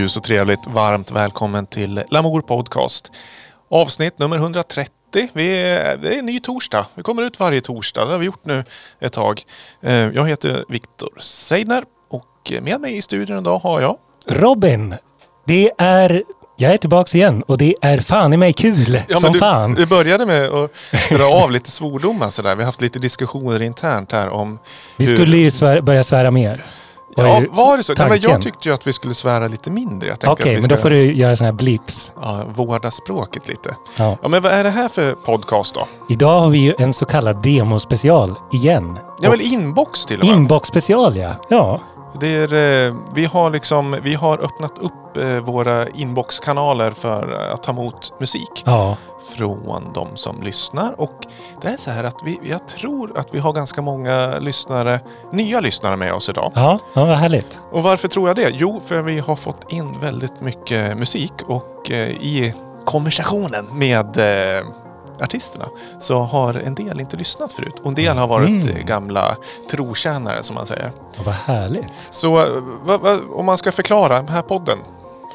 Gud så trevligt. Varmt välkommen till Lamour Podcast. Avsnitt nummer 130. Vi är, det är en ny torsdag. Vi kommer ut varje torsdag. Det har vi gjort nu ett tag. Eh, Jag heter Viktor Seidner och med mig i studion idag har jag Robin, det är... Jag är tillbaks igen och det är fan i mig kul som du, fan. du började med att dra av lite svordomar sådär. Vi har haft lite diskussioner internt här om Vi hur- skulle ju svär, börja svära mer. Ja, var det så? Nej, men jag tyckte ju att vi skulle svära lite mindre. Jag Okej, vi men då får du göra såna här blips. ja, vårda språket lite. Ja. Ja, men vad är det här för podcast då? Idag har vi ju en så kallad demospecial igen. Ja, väl inbox till och med. Inbox-special ja. Ja. Är, eh, vi, har liksom, vi har öppnat upp eh, våra inboxkanaler för att ta emot musik Ja. från de som lyssnar. Och det är så här att vi, jag tror att vi har ganska många lyssnare, nya lyssnare med oss idag. Ja, ja vad härligt. Och varför tror jag det? Jo, för vi har fått in väldigt mycket musik och eh, i konversationen med artisterna så har en del inte lyssnat förut. Och en del har varit Mm. eh, gamla trotjänare som man säger. Ja, vad härligt. Så eh, vad, vad, om man ska förklara den här podden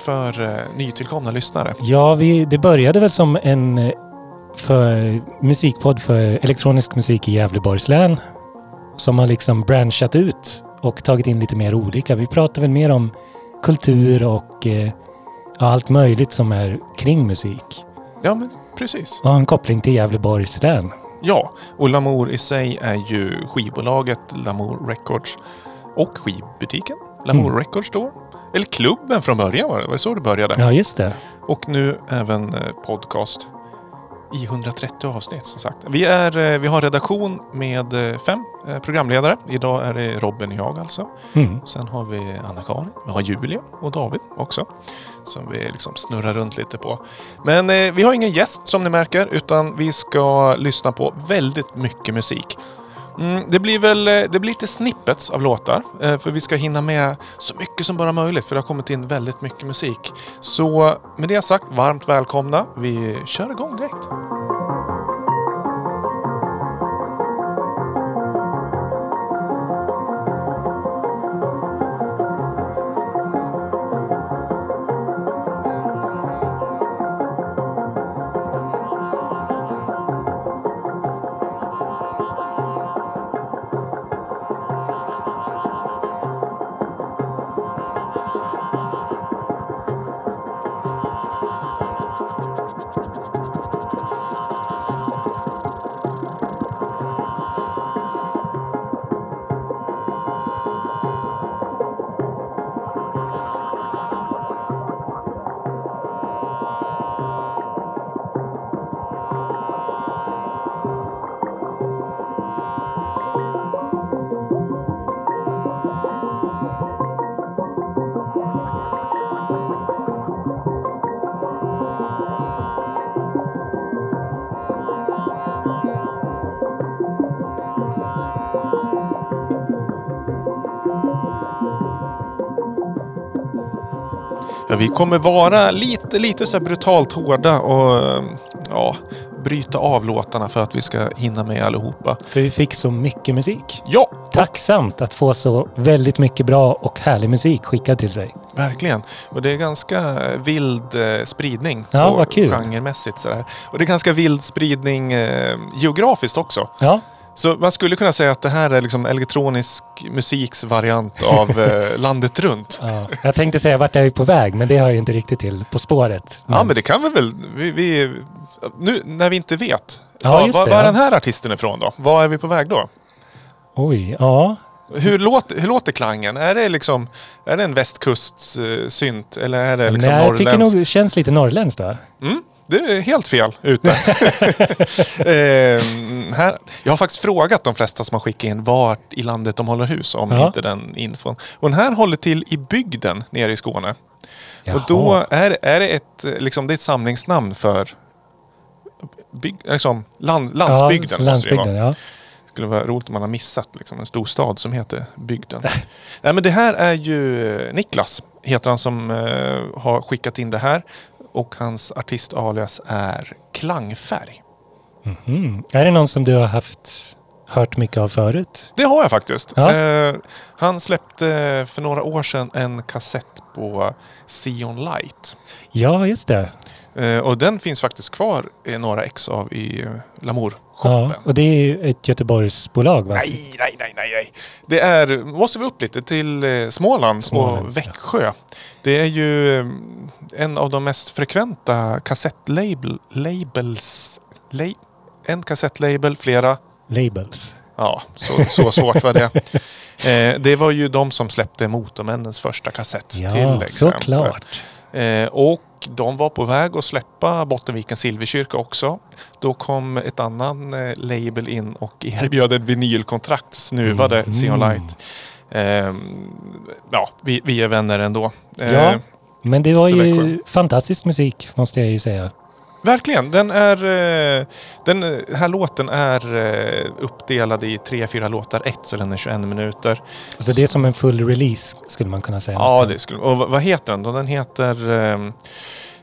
för eh, nytillkomna lyssnare. Ja, vi, det började väl som en eh, för musikpodd för elektronisk musik i Gävleborgs län. Som har liksom branchat ut och tagit in lite mer olika. Vi pratar väl mer om kultur och eh, allt möjligt som är kring musik. Ja, men precis. Och har en koppling till Gävleborgs län. Ja, och Lamour i sig är ju skivbolaget Lamour Records och skivbutiken Lamour Mm. Records Store. Eller klubben från början var det, det var så det började. Ja, just det. Och nu även eh, podcast i 130 avsnitt som sagt. Vi, är, eh, vi har redaktion med eh, fem programledare. Idag är det Robin och jag alltså. Mm. Sen har vi Anna-Karin, vi har Julia och David också. Som vi liksom snurrar runt lite på. Men eh, vi har ingen gäst som ni märker utan vi ska lyssna på väldigt mycket musik. Mm, det blir väl eh, det blir lite snippets av låtar eh, för vi ska hinna med så mycket som bara möjligt för det har kommit in väldigt mycket musik. Så med det sagt, varmt välkomna. Vi kör igång direkt. Vi kommer vara lite, lite så brutalt hårda och ja, bryta av låtarna för att vi ska hinna med allihopa. För vi fick så mycket musik. Ja, Tacksamt att få så väldigt mycket bra och härlig musik skickad till sig. verkligen. Och det är ganska vild eh, spridning Ja, på vad kul. genremässigt. Sådär. Och det är ganska vild spridning eh, geografiskt också. Ja, Så man skulle kunna säga att det här är liksom elektronisk musiks variant av eh, landet runt. ja. Jag tänkte säga vart är vi på väg, men det har jag inte riktigt till På spåret. Ja, men det kan vi väl... Vi, vi, nu när vi inte vet. Ja, det, vad är den här artisten ifrån då? Var är vi på väg då? Oj, ja. Hur låter, hur låter klangen? Är det liksom... Är det en västkustsynt eller är det liksom Nej, jag tycker nog det känns lite norrländskt va? Mm, det är helt fel ute. Ehm, här, jag har faktiskt frågat de flesta som har skickat in vart i landet de håller hus om Ja. inte den infon. Och den här håller till i bygden nere i Skåne. Jaha. Och då är, är det ett, eh, liksom, det är ett samlingsnamn för bygg, liksom, land, landsbygden. Ja, landsbygden, ja. Det skulle vara roligt om man har missat liksom, en stor stad som heter bygden. Nej, men det här är ju eh, Niklas, heter han som eh, har skickat in det här. Och hans artistalias är Klangfärg. Mhm. Är det någon som du har haft hört mycket av förut. Det har jag faktiskt. Ja. Eh, han släppte för några år sedan en kassett på Sion Light. Ja, just det. Eh, och den finns faktiskt kvar några ex av i eh, Ja, och det är ju ett Göteborgsbolag va? Nej, nej, nej, nej. Det är, måste vi upp lite till eh, Småland och Växjö. Det är ju eh, en av de mest frekventa kassettlabels. La, en kassettlabel, flera. Labels. Ja, så, så svårt var det. Eh, det var ju de som släppte Motormännens första kassett till Ja, exempel. såklart. Eh, och de var på väg att släppa Bottenvikens Silverkyrka också. Då kom ett annan eh, label in och erbjöd ett vinylkontrakt, snuvade Mm. Sion Light. Eh, ja, vi, vi är vänner ändå. Eh, Ja. Men det var ju Växjö. fantastisk musik måste jag ju säga. Verkligen. Den, är, eh, den här låten är eh, uppdelad i tre, fyra låtar ett, så den är 21 minuter. Alltså det är som en full release skulle man kunna säga. Ja, det skulle, och vad- heter den då? Den heter ehm,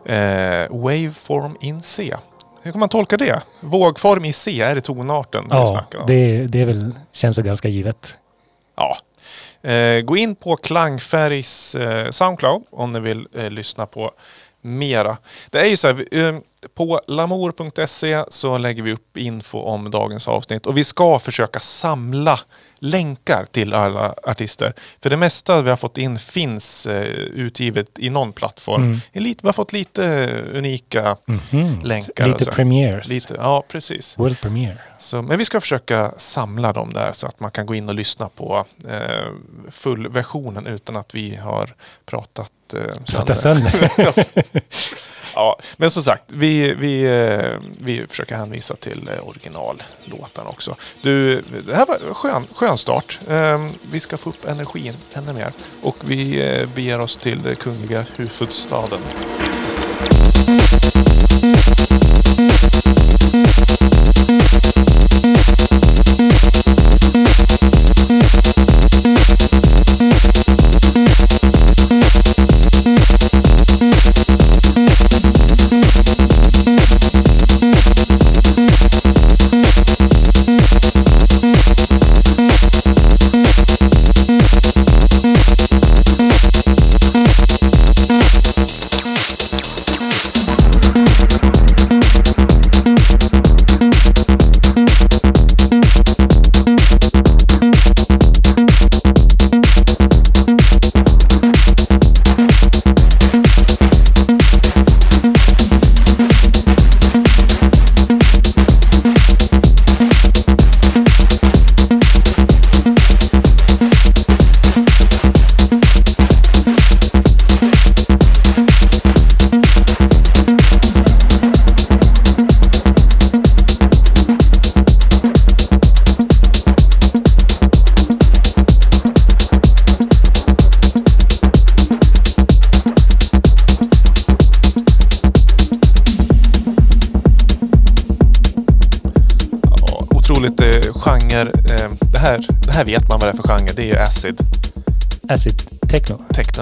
eh, Waveform in C. Hur kan man tolka det? Vågform i C, är det tonarten Ja, det, det är väl, känns väl ganska givet. Ja. Eh, gå in på Klangfärgs eh, Soundcloud om ni vill eh, lyssna på mera. Det är ju så här, eh, på lamour.se så lägger vi upp info om dagens avsnitt och vi ska försöka samla länkar till alla artister. För det mesta vi har fått in finns eh, utgivet i någon plattform. Mm. En lit- vi har fått lite unika Mhm. länkar. och Lite så. premieres. Lite, ja, precis. World premiere. Så, men vi ska försöka samla dem där så att man kan gå in och lyssna på eh, fullversionen utan att vi har pratat eh, Prata sönder. ja, men som sagt, vi, vi, eh, vi försöker hänvisa till eh, originallåten originallåtarna också. Du, det här var en skön, skön start. Ehm, vi ska få upp energin ännu mer och vi eh, beger oss till den kungliga huvudstaden.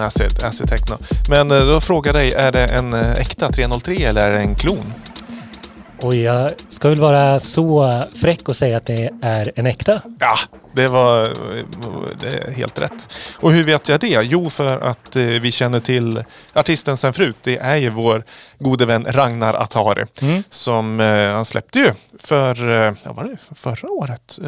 Techno acid, acid techno. Men eh, då frågar jag dig, är det en eh, äkta 303 eller är det en klon? Och jag ska väl vara så fräck och säga att det är en äkta. Ja, det var det helt rätt. Och hur vet jag det? Jo, för att eh, vi känner till artisten sen förut. Det är ju vår gode vän Ragnar Atari. Mm. Som han släppte ju för, ja, var det förra året?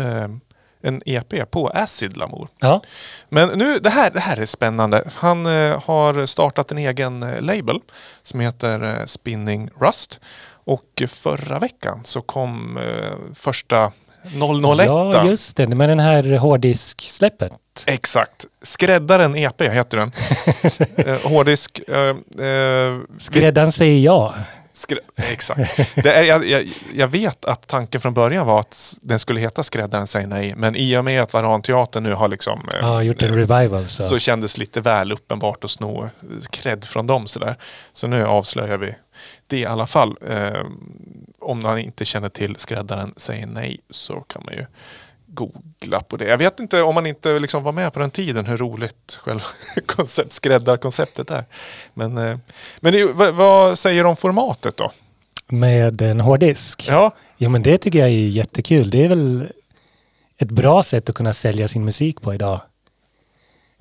En EP på Acid Lamour. Ja, Men nu, det här, det här är spännande. Han eh, har startat en egen eh, label som heter eh, Spinning Rust. Och förra veckan så kom eh, första 001. ja just det. Med den här hårddisk-släppet. Exakt. Skräddaren EP heter den. eh, hårddisk. Eh, Skräddaren säger ja. Skrä- Exakt. Det är, jag, jag, jag vet att tanken från början var att den skulle heta Skräddaren säger nej. Men i och med att Varanteatern nu har liksom eh, Ja, gjort en revival. Så. så kändes lite väl uppenbart att sno cred från dem sådär. Så nu avslöjar vi det i alla fall. Eh, om man inte känner till skräddaren säger nej så kan man ju googla på det. Jag vet inte om man inte liksom var med på den tiden hur roligt själva koncept, skräddarkonceptet är. Men, eh, men det, vad, vad säger du om formatet då? Med en hårddisk. Ja, Ja, men det tycker jag är jättekul. Det är väl ett bra sätt att kunna sälja sin musik på idag.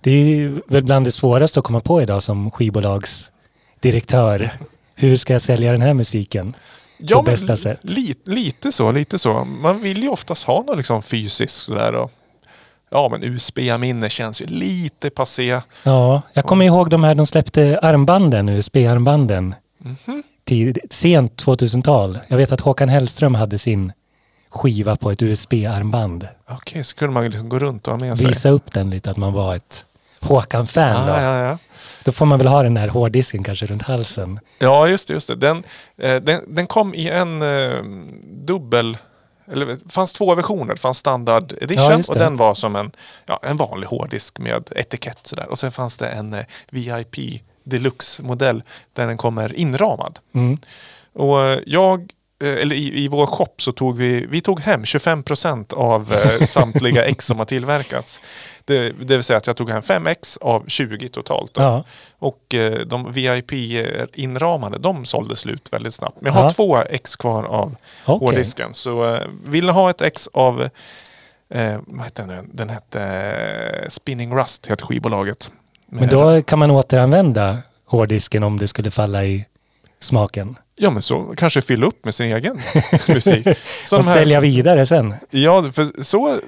Det är väl bland det svåraste att komma på idag som skivbolagsdirektör. Hur ska jag sälja den här musiken? Ja, på bästa sätt. Lite, lite så, lite så. Man vill ju oftast ha något liksom fysiskt sådär. Och, ja, men USB-minne känns ju lite passé. Ja, jag kommer ihåg de här, de släppte armbanden, USB-armbanden. Mhm. Tid, sent 2000-tal. Jag vet att Håkan Hellström hade sin skiva på ett USB-armband. Okej, så kunde man liksom gå runt och ha med sig. Visa upp den lite, att man var ett Håkan-fan. Ah, ja, ja. Då får man väl ha den där hårddisken kanske runt halsen. ja, just det. Just det. Den, eh, den, den kom i en eh, dubbel... Eller det fanns två versioner. Det fanns standard Ja, edition just och den var som en, ja, en vanlig hårddisk med etikett sådär. Och sen fanns det en eh, VIP deluxe-modell där den kommer inramad. Mm. Och jag, eller i, i vår shop så tog vi, vi tog hem 25% av eh, samtliga ex som har tillverkats. Det, det vill säga att jag tog hem 5 ex av 20 totalt. Ja. Och eh, de VIP-inramade, de sålde slut väldigt snabbt. Men jag har Ja. två ex kvar av Okej. hårddisken. Så eh, vill ni ha ett ex av, eh, vad heter den nu? Den hette eh, Spinning Rust, heter skivbolaget. Men då kan man återanvända hårddisken om det skulle falla i smaken. Ja men så kanske fylla upp med sin egen musik. Så och här- sälja vidare sen. Ja, för så...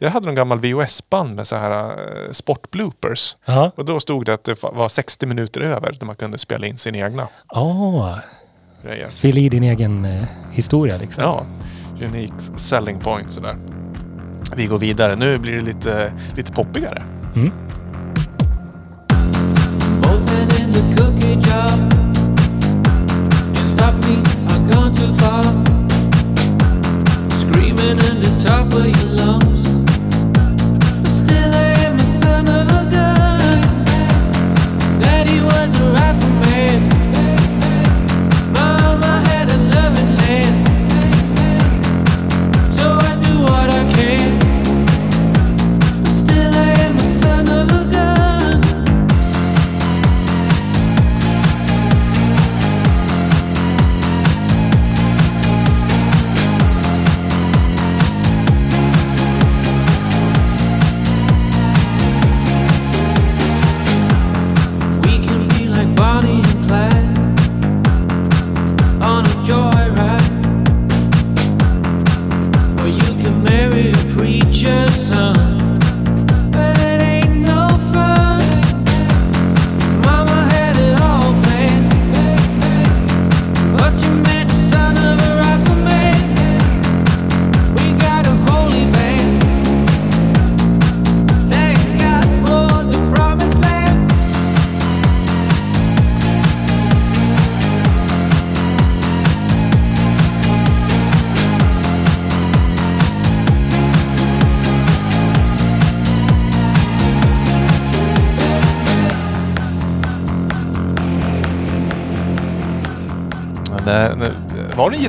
Jag hade en gammal VHS-band med så här uh, sportbloopers. Ja. Och då stod det att det var 60 minuter över där man kunde spela in sin egna grejer. fyll i din egen eh, historia liksom. Ja, unique selling point sådär. Vi går vidare. Nu blir det lite, lite poppigare. Mm. Stop me, I've gone too far. Screaming in the top of your lungs.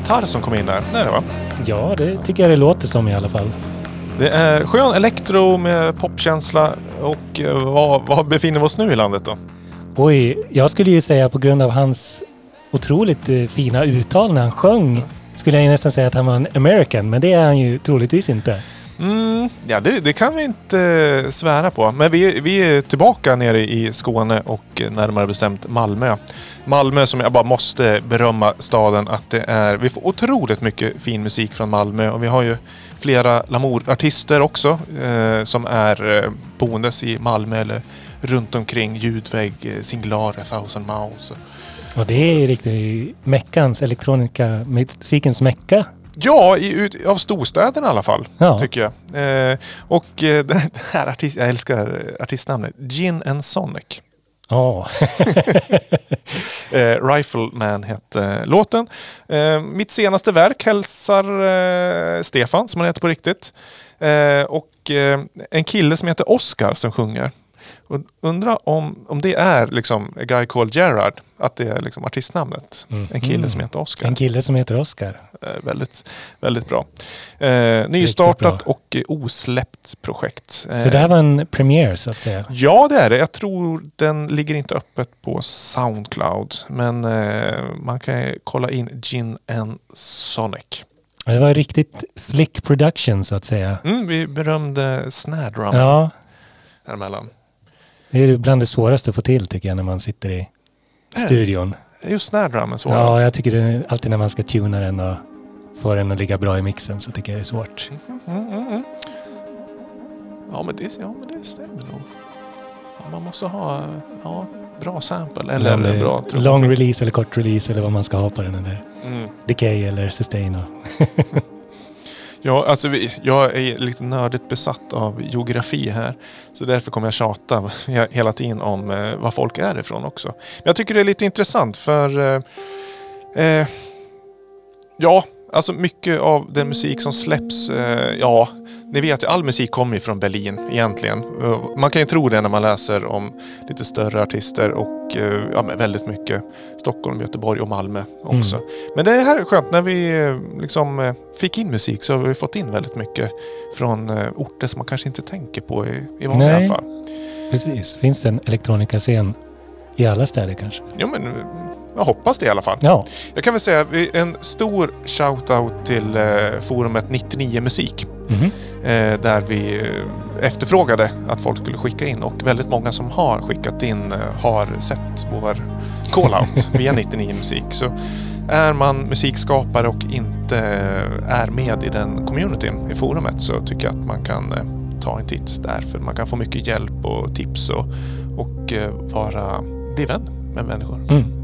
Gitarr som kom in där? Det är det va? Ja, det tycker jag det låter som i alla fall. Det är skön elektro med popkänsla. Och eh, var, var befinner vi oss nu i landet då? Oj, jag skulle ju säga på grund av hans otroligt eh, fina uttal när han sjöng skulle jag ju nästan säga att han var en American, men det är han ju troligtvis inte. Mm, ja, det, det kan vi inte eh, svära på. Men vi, vi är tillbaka nere i Skåne och närmare bestämt Malmö. Malmö som jag bara måste berömma staden att det är. Vi får otroligt mycket fin musik från Malmö och vi har ju flera Lamour-artister också eh, som är eh, boendes i Malmö eller runt omkring Ljudvägg, eh, Singlare, Thousand Mouse. Och det är riktigt meckans, elektroniska musikens mecka. Ja, i, ut, av storstäderna i alla fall. Ja. Tycker jag. Eh, och eh, den här artist, jag älskar artistnamnet. Gin and Sonic. Ja, Eh, Rifleman hette låten. Eh, mitt senaste verk hälsar eh, Stefan, som han heter på riktigt. Eh, och en kille som heter Oscar som sjunger. Och undrar om, om det är liksom A Guy Called Gerard, att det är liksom artistnamnet. En kille som heter Oscar. en kille som heter Oscar. Eh, väldigt, väldigt bra. Eh, nystartat bra. och eh, osläppt projekt. Eh, Så det här var en premiär så att säga. Ja, det är det. Jag tror den ligger inte öppet på Soundcloud. Men eh, man kan kolla in Gin and Sonic. Det var riktigt slick production så att säga. Mm, vi berömde snare drum Ja, häremellan. det är bland det svåraste att få till tycker jag när man sitter i studion. Just snare drummen svårast. Ja, jag tycker det är alltid när man ska tuna den och få den att ligga bra i mixen så tycker jag det är svårt. Mm, mm, mm. Ja, men det, ja, men det stämmer nog. Ja, man måste ha ja, bra sample eller är bra trummor. Lång release eller kort release eller vad man ska ha på den. Eller Mm. decay eller sustain. Ja, alltså vi, jag är lite nördigt besatt av geografi här. Så därför kommer jag tjata hela tiden om eh, var folk är ifrån också. Men jag tycker det är lite intressant för... Eh, eh, ja, alltså mycket av den musik som släpps, eh, ja, ni vet ju all musik kommer ju från Berlin egentligen. Eh, Man kan ju tro det när man läser om lite större artister och eh, ja, väldigt mycket Stockholm, Göteborg och Malmö också. Mm. Men det här är skönt, när vi liksom fick in musik så har vi fått in väldigt mycket från orter som man kanske inte tänker på i, i vanliga Nej. fall. Precis. Finns det en elektronikascen i alla städer kanske? Jo men jag hoppas det i alla fall. Ja, Jag kan väl säga en stor shout-out till eh, forumet 99 Musik. Mhm. Eh, där vi eh, efterfrågade att folk skulle skicka in och väldigt många som har skickat in har sett vår call-out via 99 Musik. Så är man musikskapare och inte är med i den communityn i forumet så tycker jag att man kan ta en titt där för man kan få mycket hjälp och tips och, och vara, bli vän med människor. mm.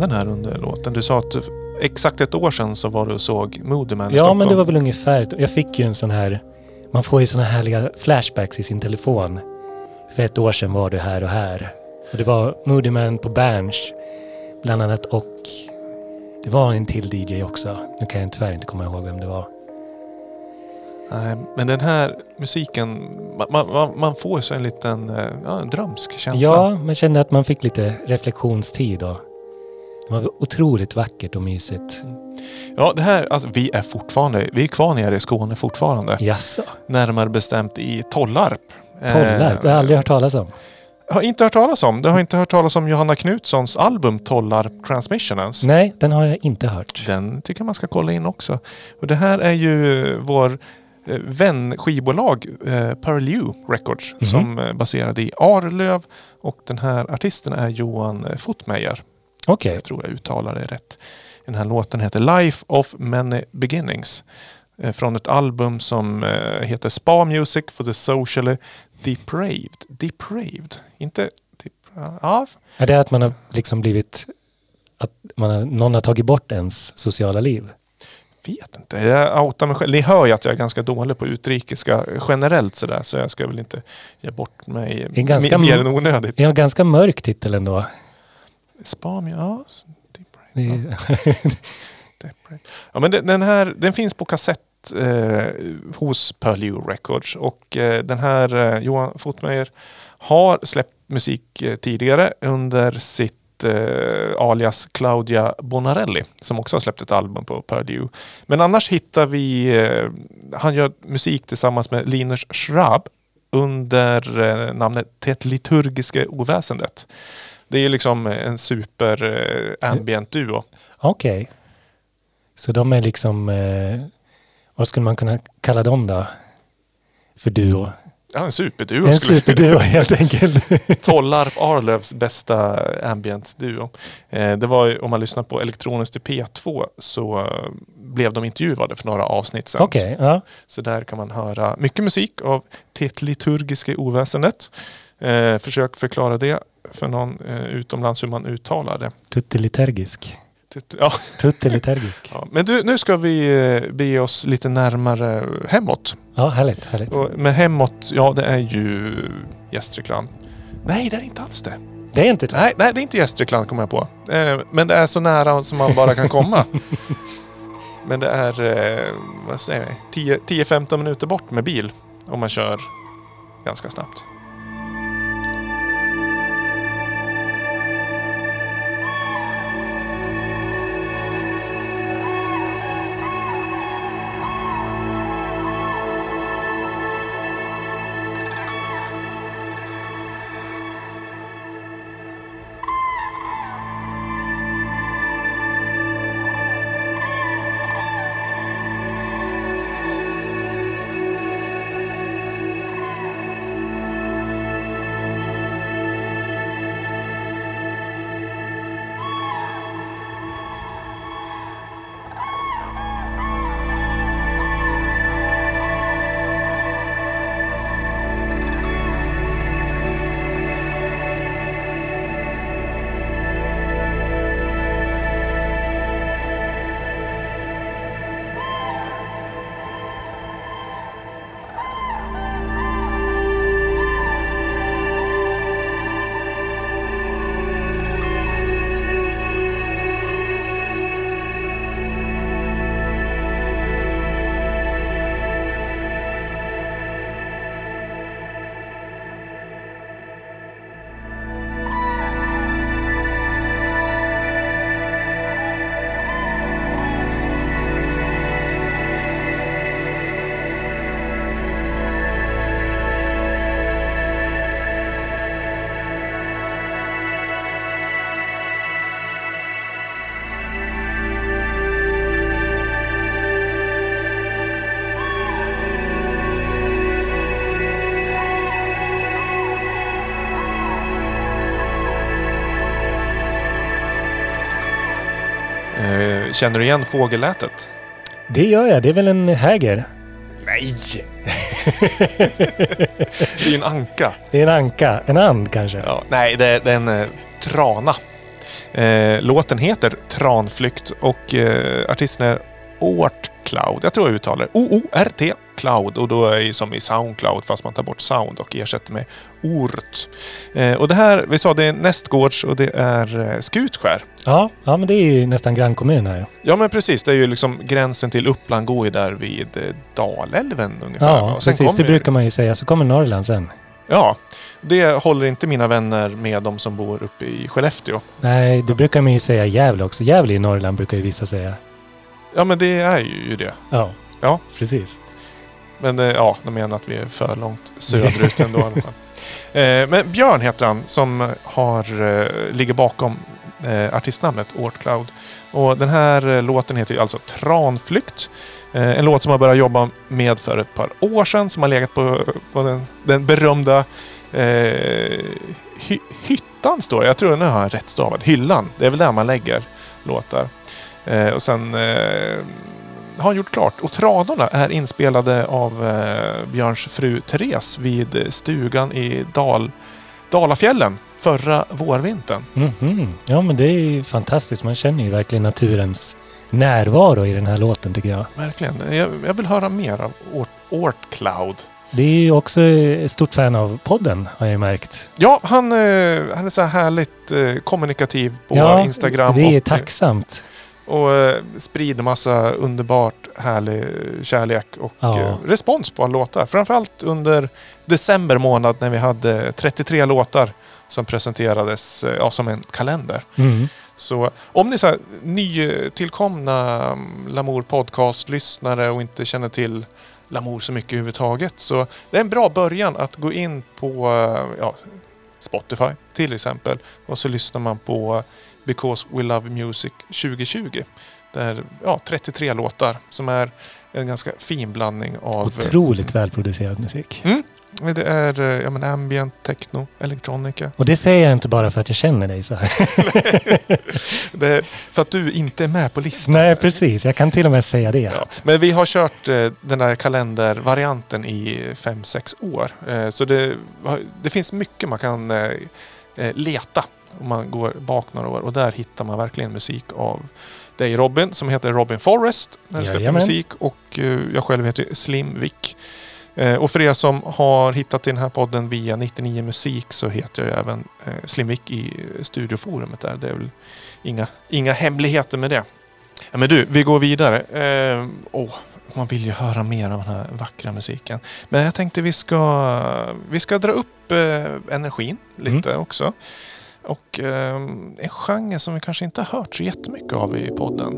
Minnen här under låten. Du sa att du- exakt ett år sedan så var du och såg Moody Man i ja Stockholm. men det var väl ungefär. Jag fick ju en sån här... Man får ju såna härliga flashbacks i sin telefon. För ett år sedan var du här och här. Och det var Moody Man på Berns bland annat och det var en till DJ också. Nu kan jag tyvärr inte komma ihåg vem det var. Nej, men den här musiken, man, man, man får så en liten eh, ja, en drömsk känsla. Ja, men kände att man fick lite reflektionstid och det var otroligt vackert och mysigt. ja, det här, alltså vi är fortfarande, vi är kvar nere i Skåne fortfarande. Jaså? Närmare bestämt i Tollarp. Tollarp? Det har jag aldrig hört talas om. Har inte hört talas om. Du har inte hört talas om Johanna Knutssons album Tollarp Transmission ens. Nej, den har jag inte hört. Den tycker man ska kolla in också. Och det här är ju vår eh, vän skivbolag eh, Pearl Records Mhm. som är baserade i Arlöv och den här artisten är Johan eh, Okej. Jag tror jag uttalar det rätt. Den här låten heter Life of Many Beginnings. eh, Från ett album som eh, heter Spa Music for the Socially Depraved. Depraved? Inte... Dep- ja, Är det att man har liksom blivit... Att man har, någon har tagit bort ens sociala liv? vet inte. Jag outar mig själv. Ni hör ju att jag är ganska dålig på utrikiska generellt sådär. Så jag ska väl inte ge bort mig ganska mer än onödigt. Det är en ganska mörk titel ändå. Spa Music, ja. Är, Depraved. Ja, men den, här den finns på kassett eh, hos Pearl Records. Och eh, den här eh, Johan Fotmeyer har släppt musik eh, tidigare under sitt eh, alias Claudia Bonarelli som också har släppt ett album på Purdue. Men annars hittar vi, eh, han gör musik tillsammans med Linus Schraab under namnet Det liturgiska oväsendet. Det är liksom en super eh, ambient duo. Okej. Så de är liksom... Eh, vad skulle man kunna kalla dem då? För duo? Ja, en superduo En superduo helt enkelt. Tollarp Arlövs bästa ambient-duo. Eh, det var ju, om man lyssnar på Elektroniskt i P2 så eh, blev de intervjuade för några avsnitt sedan. Okej, ja. Så där kan man höra mycket musik av Det liturgiska oväsendet. Eh, försök förklara det för någon eh, utomlands hur man uttalar det. Tuttelitergisk. Tit- Ja, Tuttelitergisk. ja. Men du, nu ska vi eh, bege oss lite närmare hemåt. Ja, härligt, härligt. Och med hemåt, ja det är ju Gästrikland. Nej, det är inte alls det. Det är inte det. Nej, nej, det är inte Gästrikland kommer jag på. Eh, men det är så nära som man bara kan komma. men det är, eh, vad säger vi, 10 10-15 minuter bort med bil. Om man kör ganska snabbt. Känner du igen fågellätet? Det gör jag. Det är väl en häger? Nej! det är en anka. Det är en anka. En and kanske? Ja, nej, det är, det är en eh, trana. Eh, låten heter Tranflykt och eh, artisten är Ort Cloud. Jag tror jag uttalar det. O-O-R-T Cloud. Och då är det som i Soundcloud fast man tar bort sound och ersätter med Ort. Eh, och det här, vi sa det är nästgårds och det är eh, Skutskär. Ja, ja, men det är ju nästan grannkommun här. Ja men precis, det är ju liksom gränsen till Uppland går ju där vid eh, Dalälven ungefär. Ja, precis. Det brukar man ju säga. Så kommer Norrland sen. Ja, det håller inte mina vänner med de som bor uppe i Skellefteå. Nej, det brukar man ju säga Gävle också. Gävle i Norrland brukar ju vissa säga. Ja men det är ju det. Ja, Ja. precis. Men eh, ja, de menar att vi är för långt söderut ändå i alla fall. Eh, men Björn heter han som har, eh, ligger bakom artistnamnet Ort Cloud. Och den här låten heter alltså Tranflykt. En låt som jag började jobba med för ett par år sedan som har legat på, på den, den berömda eh, hy, hyttan står det. Jag tror nu har jag rätt stavad. Hyllan. Det är väl där man lägger låtar. Eh, och sen eh, har han gjort klart. Och Tranorna är inspelade av eh, Björns fru Therese vid stugan i Dal, Dalafjällen förra vårvintern. Mhm. Ja, men det är ju fantastiskt. Man känner ju verkligen naturens närvaro i den här låten tycker jag. Verkligen. Jag, jag vill höra mer av Ort, Ort Cloud. Det är ju också ett stort fan av podden har jag märkt. Ja, han, eh, han är så här härligt eh, kommunikativ på ja, Instagram. det är och, tacksamt. Och eh, sprider massa underbart härlig kärlek och Ja. eh, respons på alla låtar. Framförallt under december månad när vi hade 33 låtar som presenterades eh, ja, som en kalender. Mm. Så om ni är nytillkomna mm, Lamour podcast-lyssnare och inte känner till Lamour så mycket överhuvudtaget så det är en bra början att gå in på eh, ja, Spotify till exempel och så lyssnar man på Because We Love Music 2020. Där ja, 33 låtar som är en ganska fin blandning av... Otroligt välproducerad musik. Mm, det är eh, ja, men ambient, techno, electronica. Och det säger jag inte bara för att jag känner dig så här. Är för att du inte är med på listan. Nej, precis. Jag kan till och med säga det. Ja. Men vi har kört eh, den här kalendervarianten i 5-6 år. Eh, så det, det finns mycket man kan eh, eh, leta om man går bak några år. Och där hittar man verkligen musik av dig Robin som heter Robin Forrest när du släpper Jajamän. musik. Och eh, jag själv heter Slim Vic. Eh, och för er som har hittat till den här podden via 99 Musik så heter jag även eh, Slim Vic i studioforumet där. Det är väl inga, inga hemligheter med det. Ja, men du, vi går vidare. Eh, åh, man vill ju höra mer av den här vackra musiken. Men jag tänkte vi ska, vi ska dra upp eh, energin lite också. Och eh, en genre som vi kanske inte har hört så jättemycket av i podden.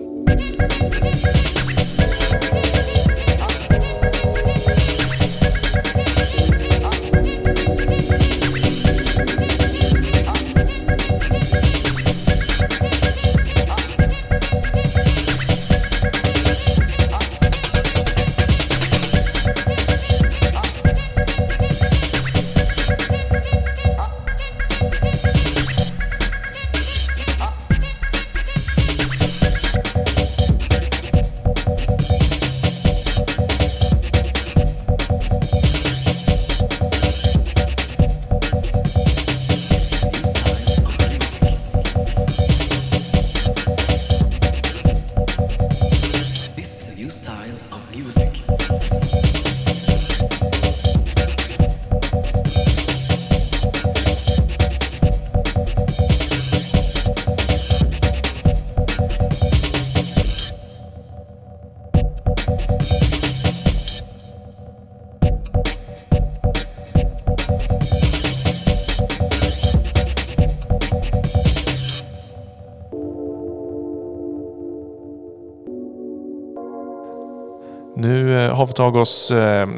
Har vi tagit oss eh,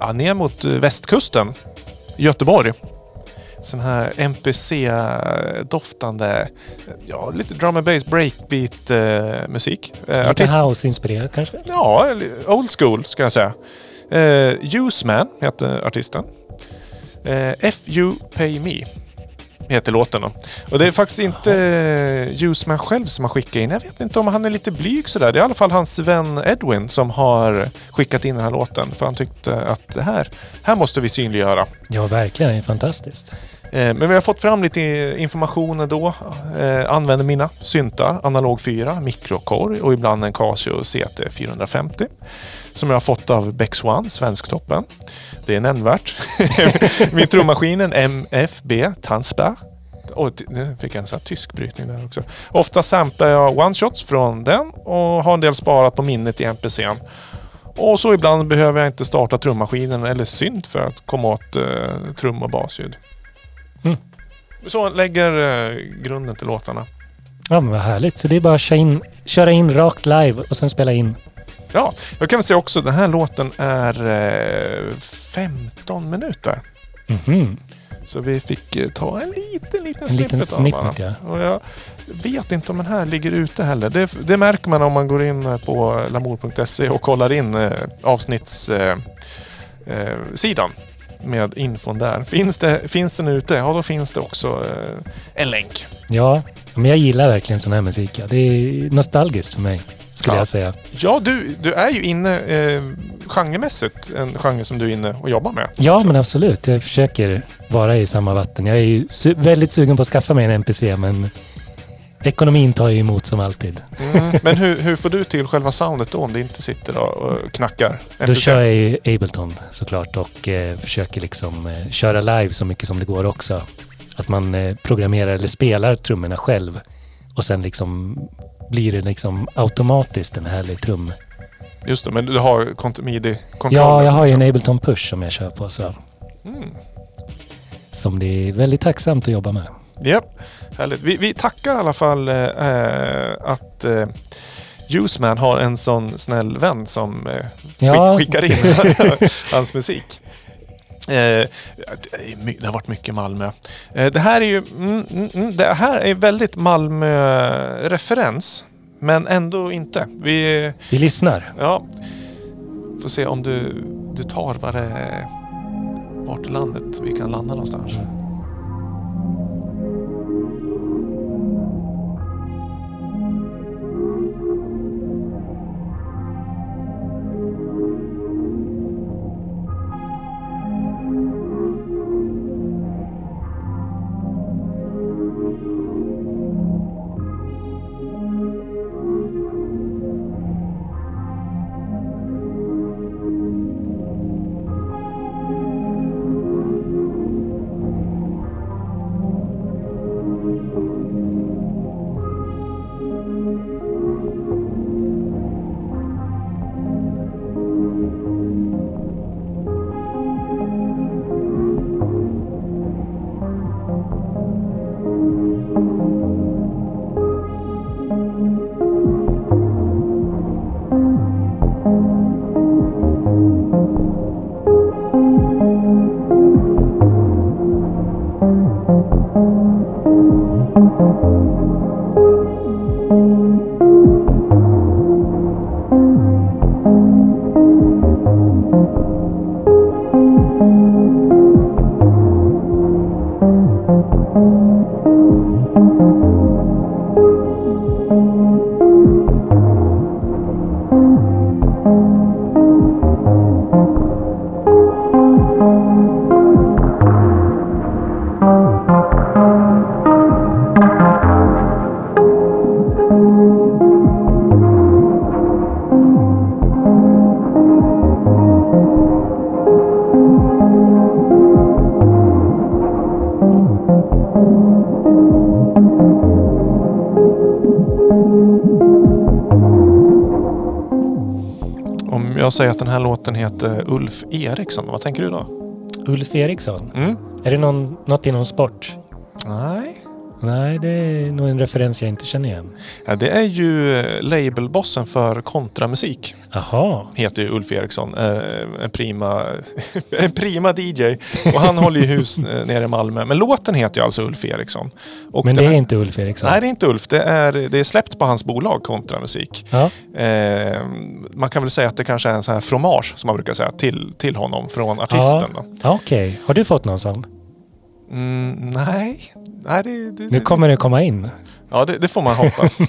ja, ner mot eh, västkusten. Göteborg. Sån här MPC-doftande, ja lite drum and bass, breakbeat eh, musik. Eh, Lite artist, house-inspirerat kanske? ja, old school ska jag säga. Eh, Useman heter artisten. Eh, F You Pay Me heter låten då. Och det är faktiskt inte Useman själv som har skickat in. Jag vet inte om han är lite blyg sådär. Det är i alla fall hans vän Edwin som har skickat in den här låten. För han tyckte att det här, här måste vi synliggöra. Ja, verkligen. Det är fantastiskt. Eh, men vi har fått fram lite information då. Eh, använder mina syntar, analog 4, mikrokorg och ibland en Casio CT450. Som jag har fått av Bex One, Svensktoppen. Det är nämnvärt. Min trummaskinen MFB Tanzberg. Och nu fick jag en sån här tysk brytning där också. Ofta samplar jag one-shots från den och har en del sparat på minnet i MPCn. Och så ibland behöver jag inte starta trummaskinen eller synt för att komma åt eh, trum och basljud. Så lägger eh, grunden till låtarna. Ja, men vad härligt. Så det är bara att köra in, köra in rakt live och sen spela in. Ja, jag kan väl säga också den här låten är eh, 15 minuter. Mhm. Så vi fick eh, ta en liten, liten En snippet liten av snippet, den. ja. Och jag vet inte om den här ligger ute heller. Det, det märker man om man går in på lamour.se och kollar in eh, avsnittssidan eh, eh, sidan med infon där. Finns, det, finns den ute, ja då finns det också eh, en länk. Ja, men jag gillar verkligen sån här musik. Det är nostalgiskt för mig, skulle Ja. jag säga. Ja, du, du är ju inne eh, genremässigt, en genre som du är inne och jobbar med. Ja, men absolut. Jag försöker vara i samma vatten. Jag är ju su- väldigt sugen på att skaffa mig en NPC, men ekonomin tar ju emot som alltid. Mm. Men hur, hur får du till själva soundet då om det inte sitter och, knackar? Då kör jag i Ableton såklart och eh, försöker liksom eh, köra live så mycket som det går också. Att man eh, programmerar eller spelar trummorna själv och sen liksom blir det liksom automatiskt en härlig trum. Just det, men du har kont- midi-kontroller? Ja, jag som har ju en Ableton Push som jag kör på. Så, Mm. som det är väldigt tacksamt att jobba med. Japp, härligt. Vi, vi tackar i alla fall eh, eh, att eh, Useman har en sån snäll vän som eh, Ja. skick, skickar in hans musik. Eh, det har varit mycket Malmö. Eh, det här är ju mm, mm, mm, det här är väldigt Malmö-referens. Men ändå inte. Vi, Vi lyssnar. ja, får se om du, du tar vad det, vart landet vi kan landa någonstans. Jag säger att den här låten heter Ulf Eriksson, vad tänker du då? Ulf Eriksson. Mm? Är det någon, något inom sport? Nej. Det är nog en referens jag inte känner igen. Ja, det är ju eh, labelbossen för kontramusik. Jaha. Heter ju Ulf Eriksson. Eh, En prima, en prima DJ. Och han håller ju hus eh, nere i Malmö. Men låten heter ju alltså Ulf Eriksson. Och Men det är här- inte Ulf Eriksson? Nej, det är inte Ulf. Det är, det är släppt på hans bolag Kontramusik. Ja. Eh, man kan väl säga att det kanske är en sån här fromage, som man brukar säga, till, till honom från artisten. Ja. Okej. Har du fått någon sån? Mm, nej, nej det, det, Nu kommer det komma in. Ja, det, det får man hoppas.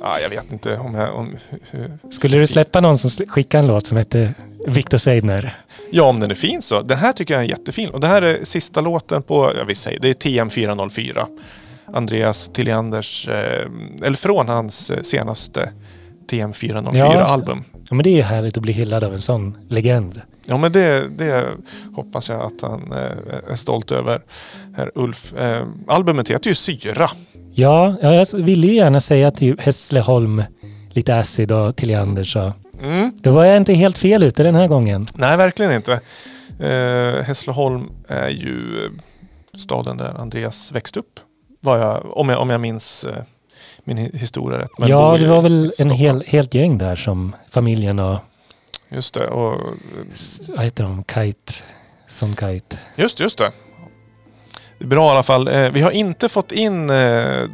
ja, jag vet inte om jag... Om, hur, Skulle du släppa någon som skickar en låt som heter Victor Seidner? Ja, om den är fin så. Den här tycker jag är jättefin. Och det här är sista låten på, jag vill säga, det är TM 404. Andreas Tillianders, eh, eller från hans eh, senaste TM 404-album. Ja, men det är ju härligt att bli hyllad av en sån legend. Ja, men det, det hoppas jag att han eh, är stolt över. Herr Ulf. Eh, albumet heter ju Syra. Ja, ja, jag ville ju gärna säga till Hässleholm, lite acid och Tilliander så. Mm. Då var jag inte helt fel ute den här gången. Nej, verkligen inte. Eh, Hässleholm är ju staden där Andreas växte upp. Var jag, om, jag, om jag minns eh, min hi- historia rätt. Men ja, det var väl en hel, helt gäng där som familjen och, Just det. Och, vad heter de, Kite, som Kite. just, just det. Bra i alla fall. Eh, vi har inte fått in eh, eh,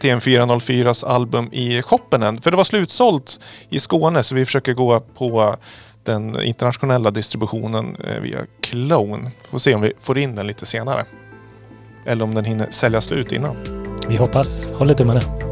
TM404s album i shoppen än. För det var slutsålt i Skåne så vi försöker gå på den internationella distributionen via Clone. Får se om vi får in den lite senare. Eller om den hinner sälja slut innan. Vi hoppas. Håller tummarna.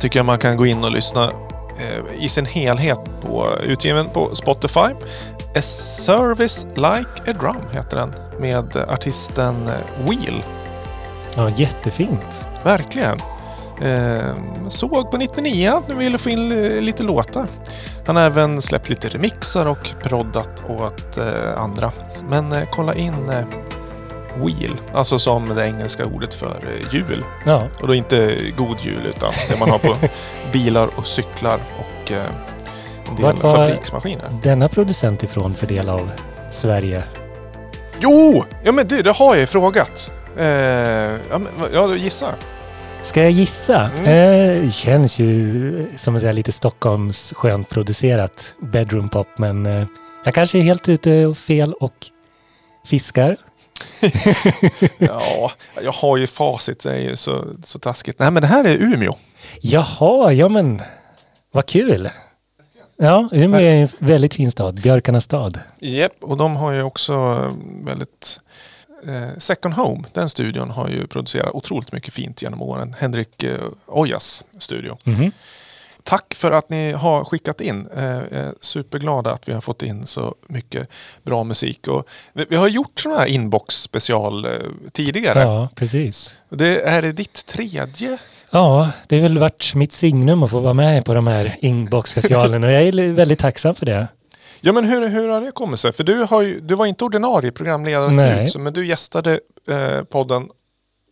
Tycker jag man kan gå in och lyssna eh, i sin helhet på utgiven på Spotify. A Service Like a Drum heter den med artisten Wheel. Ja, jättefint. Verkligen. Eh, såg på 99 nu ville få in eh, lite låtar. Han har även släppt lite remixar och proddat åt eh, andra. Men kolla in Wheel, alltså som det engelska ordet för eh, jul. Ja, Och då inte god jul utan det man har på bilar och cyklar och eh, en del Vart var- fabriksmaskiner. denna producent ifrån för del av Sverige. Jo! Ja men du, det har jag ju frågat. Eh, ja, men, ja, gissa. Ska jag gissa? Mm. Eh, känns ju som att säga lite Stockholms skönt producerat bedroom pop, men eh, jag kanske är helt ute och fel och fiskar. Ja, jag har ju facit. Det är ju så, så taskigt. Nej men det här är Umeå. Jaha, ja men vad kul! Ja, Umeå är en väldigt fin stad. Björkarnas stad. Japp, och de har ju också eh, väldigt... Eh, Second Home, den studion har ju producerat otroligt mycket fint genom åren. Henrik eh, Ojas studio. Mhm. Tack för att ni har skickat in. Eh, jag är superglada att vi har fått in så mycket bra musik. Och vi, har gjort sådana här inbox special eh, tidigare. Ja, precis. Det är det ditt tredje. Ja, det har väl varit mitt signum att få vara med på de här inbox-specialerna och jag är väldigt tacksam för det. Ja men hur, hur har det kommit sig? För du, har ju, du var inte ordinarie programledare förut, men du gästade eh, podden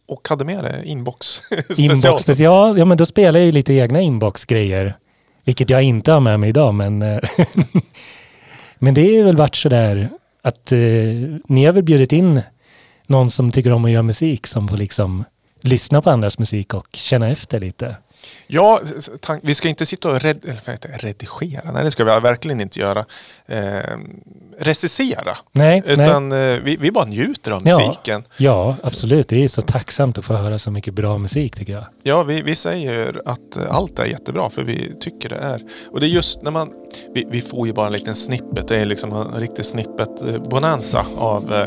och hade med det inbox special. Inbox-special, ja men då spelar jag ju lite egna inbox-grejer. Vilket jag inte har med mig idag, men... Eh, men det är väl varit sådär att eh, ni har väl bjudit in någon som tycker om att göra musik som får liksom lyssna på andras musik och känna efter lite. Ja, vi ska inte sitta och red, redigera, nej det ska vi verkligen inte göra. Eh, recensera, Nej, nej. utan eh, vi, vi bara njuter av Ja. musiken. Ja, absolut. Det är så tacksamt att få höra så mycket bra musik tycker jag. Ja, vi, vi säger att eh, allt är jättebra för vi tycker det är. Och det är just när man... Vi, vi får ju bara en liten snippet. Det är liksom en riktig snippet eh, av eh,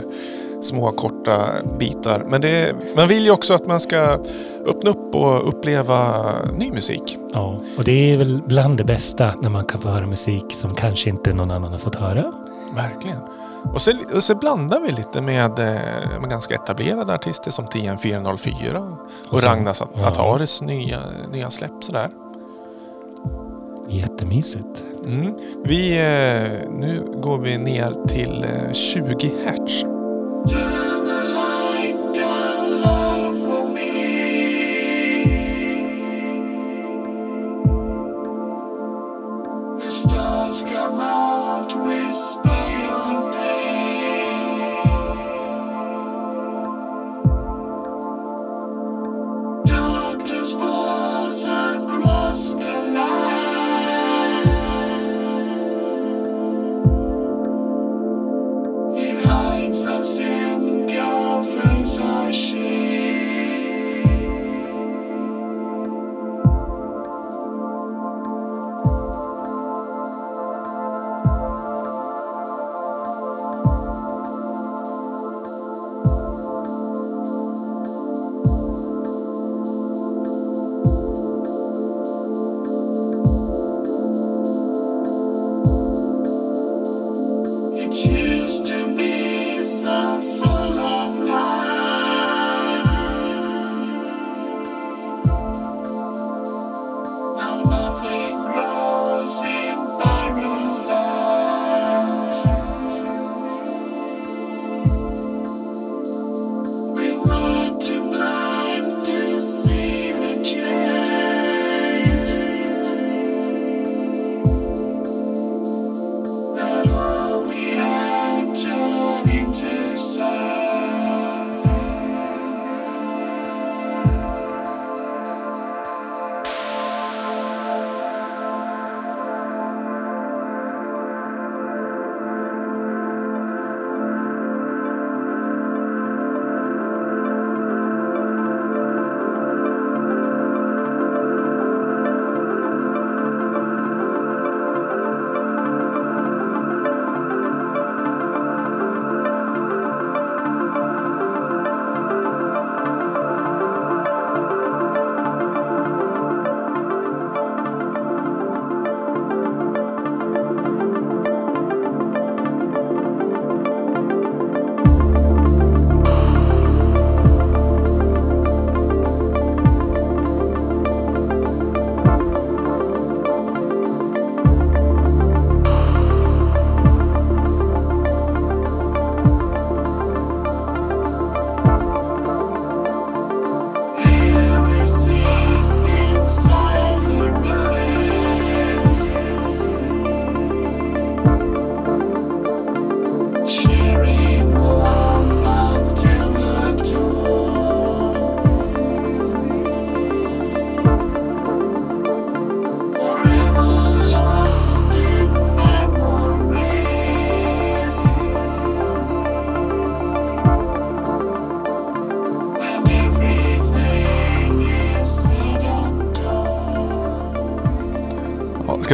små korta bitar. Men det man vill ju också att man ska öppna upp och uppleva ny musik. Ja, och det är väl bland det bästa när man kan få höra musik som kanske inte någon annan har fått höra. Verkligen. Och så, och så blandar vi lite med, eh, med ganska etablerade artister som TN404 och, Och Ragnas ja. Ataris nya, nya släpp sådär. Jättemysigt. Mm. Vi, eh, nu går vi ner till eh, 20 hertz. Time.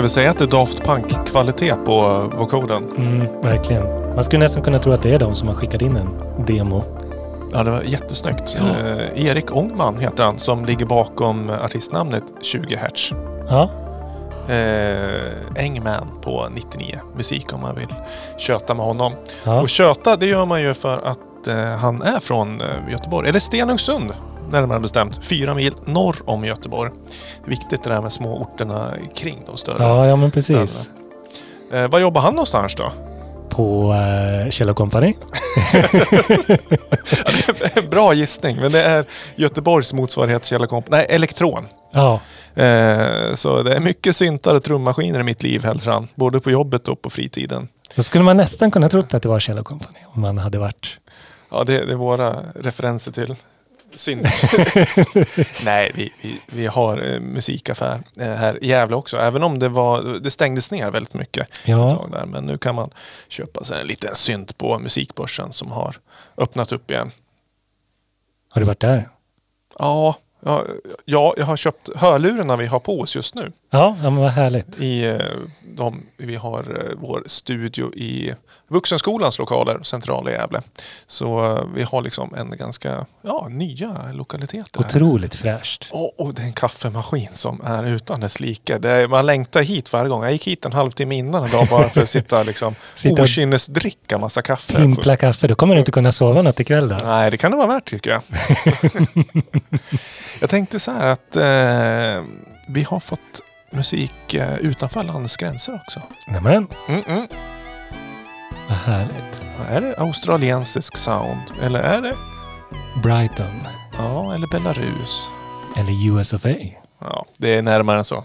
Vi säga att det är Daft Punk-kvalitet på vokoden? Mm, verkligen. Man skulle nästan kunna tro att det är de som har skickat in en demo. Ja, det var jättesnyggt. Ja. Eh, Erik Ångman heter han som ligger bakom artistnamnet 20 Hertz. Ja, Eh, Engman på 99 musik om man vill köta med honom. ja. Och köta det gör man ju för att eh, han är från eh, Göteborg, eller Stenungsund närmare bestämt. Fyra mil norr om Göteborg. Det är viktigt det där med små orterna kring de större. ja, ja men precis. Eh, var jobbar han någonstans då? På uh, Kjell Company. Bra gissning, men det är Göteborgs motsvarighet Kjell Comp- Nej, Elektron. Ja, Eh, så det är mycket syntar och trummaskiner i mitt liv, hälsar han. Både på jobbet och på fritiden. då skulle man nästan kunna tro att det var Kjell Company om man hade varit... Ja, det, det är våra referenser till synt. Nej, vi, vi, vi har eh, musikaffär eh, här i Gävle också. Även om det, var, det stängdes ner väldigt mycket Ja, där. Men nu kan man köpa sig en liten synt på musikbörsen som har öppnat upp igen. har du varit där? Ja, ja, ja jag har köpt hörlurarna vi har på oss just nu. Ja, ja men vad härligt. I, eh, de, vi har eh, vår studio i Vuxenskolans lokaler, centrala Gävle. Så eh, vi har liksom en ganska ja, nya lokaliteter. här. Otroligt fräscht. Och, och det är en kaffemaskin som är utan dess like. Det är, man längtar hit varje gång. Jag gick hit en halvtimme innan en dag bara för att sitta liksom Sitta och okynnesdricka massa kaffe. Pimpla kaffe. Då kommer du inte kunna sova något ikväll då. Nej, det kan det vara värt tycker jag. jag tänkte så här att eh, vi har fått musik eh, utanför landets gränser också. Nämen, Mm -mm. vad härligt. Är det australiensisk sound? Eller är det? Brighton. Ja, eller Belarus? Eller US of A. Ja, det är närmare än så.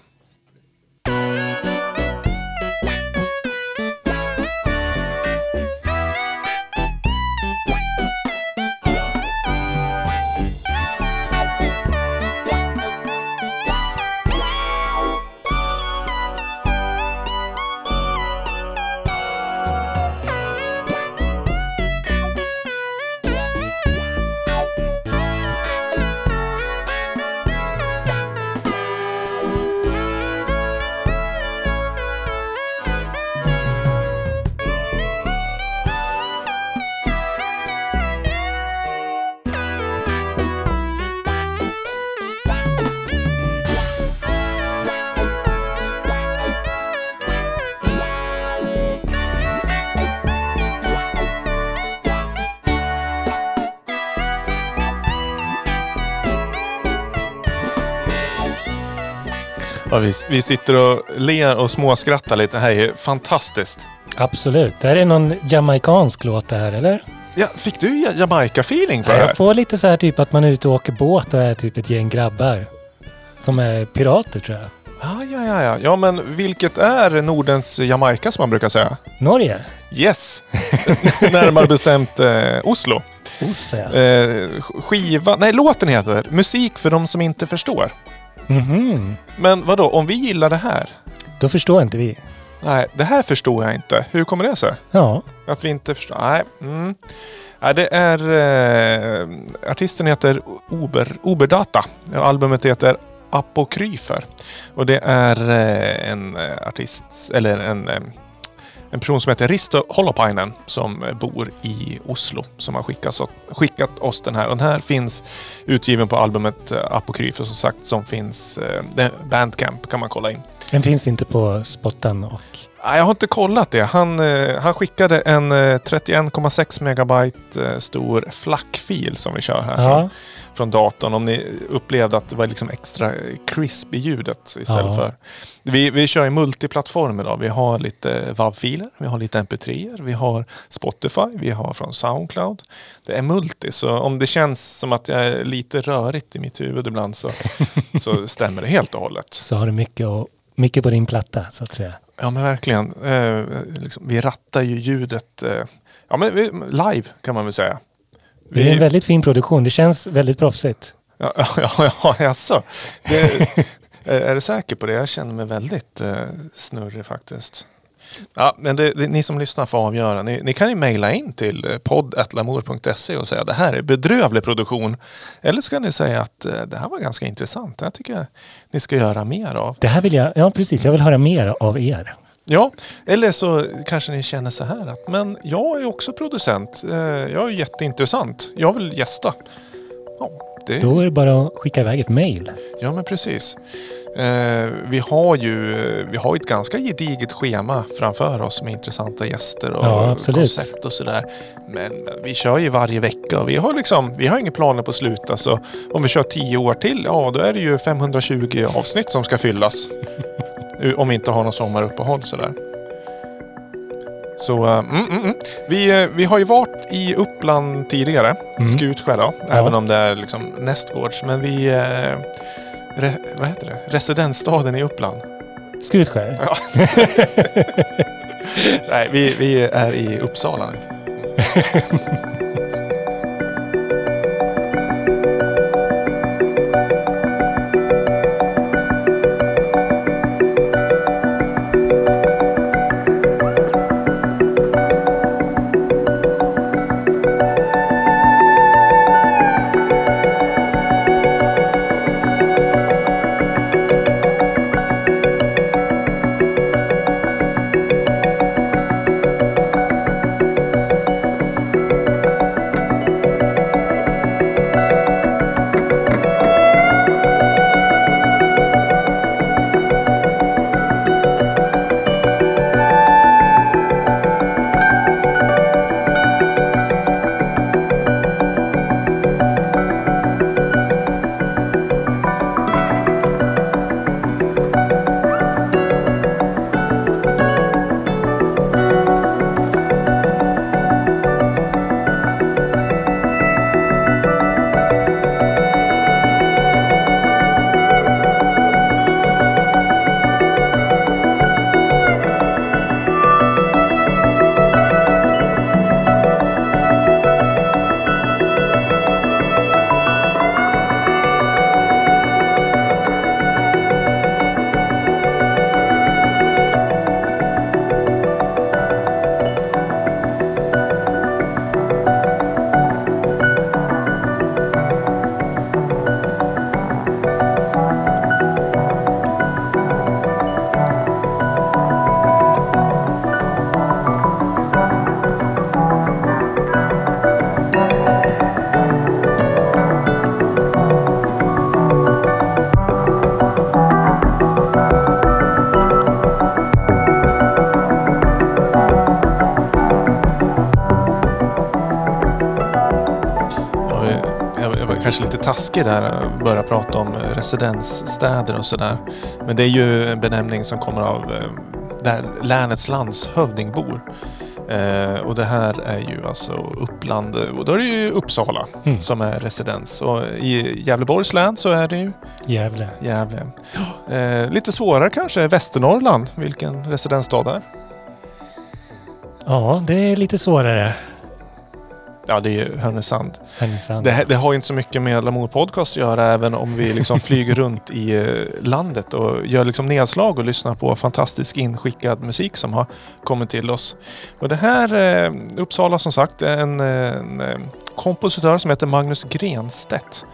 Ja, vi, vi sitter och ler och småskrattar lite. Det här är fantastiskt. Absolut. Det här är någon jamaikansk låt det här, eller? Ja, fick du Ja- Jamaica-feeling på det Jag här? får lite så här typ att man är ute och åker båt och är typ ett gäng grabbar. Som är pirater tror jag. Ja, ja, ja, ja. Ja, men vilket är Nordens Jamaica som man brukar säga? Norge? Yes! Närmare bestämt eh, Oslo. Oslo ja. Eh, skiva... Nej, låten heter Musik för de som inte förstår. Mhm. Men vad då? om vi gillar det här? Då förstår inte vi. Nej, det här förstår jag inte. Hur kommer det sig? Ja. Att vi inte förstår? Nej. Mm. Nej det är... Eh, artisten heter Uber, Uberdata. Och Albumet heter Apokryfer. Och det är eh, en eh, artist, eller en, eh, en person som heter Risto Holopainen som eh, bor i Oslo som har skickat, skickat oss den här. Och den här finns utgiven på albumet eh, Apokryfer som sagt som finns... Eh, Bandcamp kan man kolla in. Den finns inte på spotten och... Jag har inte kollat det. Han, eh, han skickade en eh, 31,6 megabyte eh, stor flackfil som vi kör här från, Ja. från datorn. Om ni upplevde att det var liksom extra crisp i ljudet istället Ja. för... Vi, vi kör ju multiplattform idag. Vi har lite WAV-filer, vi har lite MP3, vi har Spotify, vi har från Soundcloud. Det är multi, så om det känns som att jag är lite rörigt i mitt huvud ibland så, så stämmer det helt och hållet. Så har du mycket, och, mycket på din platta så att säga. Ja men verkligen. Eh, liksom, vi rattar ju ljudet eh, ja, men vi, live kan man väl säga. Det är en väldigt fin produktion. Det känns väldigt proffsigt. Ja, ja, ja, ja jaså. Det, är, är du säker på det? Jag känner mig väldigt eh, snurrig faktiskt. Ja, men det, det, ni som lyssnar får avgöra. Ni, ni kan ju mejla in till eh, podd.lamour.se och säga att det här är bedrövlig produktion. Eller så kan ni säga att eh, det här var ganska intressant. Det här tycker jag ni ska göra mer av. Det här vill jag, ja precis, jag vill höra mer av er. Ja, eller så kanske ni känner så här att men jag är också producent. Eh, Jag är jätteintressant. Jag vill gästa. Ja, det, Då är det bara att skicka iväg ett mejl. ja men precis. Eh, vi har ju vi har ett ganska gediget schema framför oss med intressanta gäster och Ja, koncept och sådär. Men vi kör ju varje vecka och vi har liksom, vi har inga planer på att sluta. Så om vi kör tio år till, ja då är det ju 520 avsnitt som ska fyllas. om vi inte har någon sommaruppehåll sådär. Så, eh, mm, mm, mm. Vi, eh, vi har ju varit i Uppland tidigare, Mm. Skutskär då, Ja. även om det är liksom nästgårds. Men vi, eh, re, vad heter det, residensstaden i Uppland. Skutskär. Ja. Nej, vi, vi är i Uppsala nu. taskig där och började prata om residensstäder och sådär. Men det är ju en benämning som kommer av eh, där länets landshövding bor. Eh, och det här är ju alltså Uppland, och då är det ju Uppsala Mm. som är residens. Och i Gävleborgs län så är det ju Gävle. Gävle. Eh, lite svårare kanske är Västernorrland, vilken residensstad är. Ja, det är lite svårare. Ja, det är ju Härnösand. Härnösand. Det, det har ju inte så mycket med Lamour Podcast att göra även om vi liksom flyger runt i eh, landet och gör liksom nedslag och lyssnar på fantastisk inskickad musik som har kommit till oss. Och det här, eh, Uppsala som sagt, är en, en eh, kompositör som heter Magnus Grenstedt.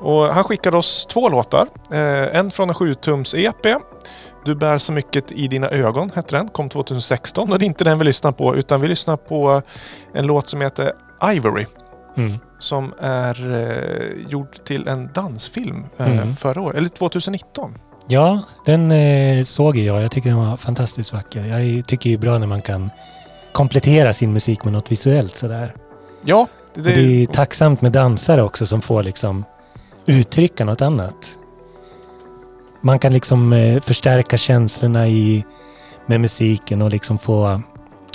Och han skickade oss två låtar. Eh, en från en 7-tums EP. Du bär så mycket i dina ögon hette den. Kom 2016 och det är inte den vi lyssnar på utan vi lyssnar på en låt som heter Ivory Mm. som är eh, gjord till en dansfilm eh, Mm. förra året, eller 2019. Ja, den eh, såg jag. Jag tycker den var fantastiskt vacker. Jag tycker det är bra när man kan komplettera sin musik med något visuellt sådär. Ja, Det, det, det är tacksamt med dansare också som får liksom uttrycka något annat. Man kan liksom eh, förstärka känslorna i, med musiken och liksom få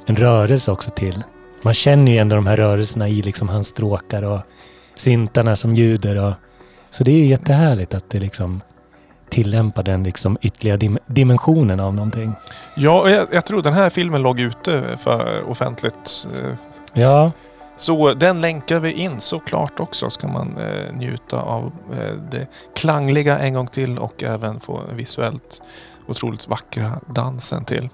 en rörelse också till. Man känner ju ändå de här rörelserna i liksom hans stråkar och syntarna som ljuder. Och, så det är ju jättehärligt att det liksom tillämpar den liksom ytterligare dim- dimensionen av någonting. ja och jag, jag tror den här filmen låg ute för offentligt. eh, Ja, Så den länkar vi in såklart också. Ska man eh, njuta av eh, det klangliga en gång till och även få visuellt otroligt vackra dansen till.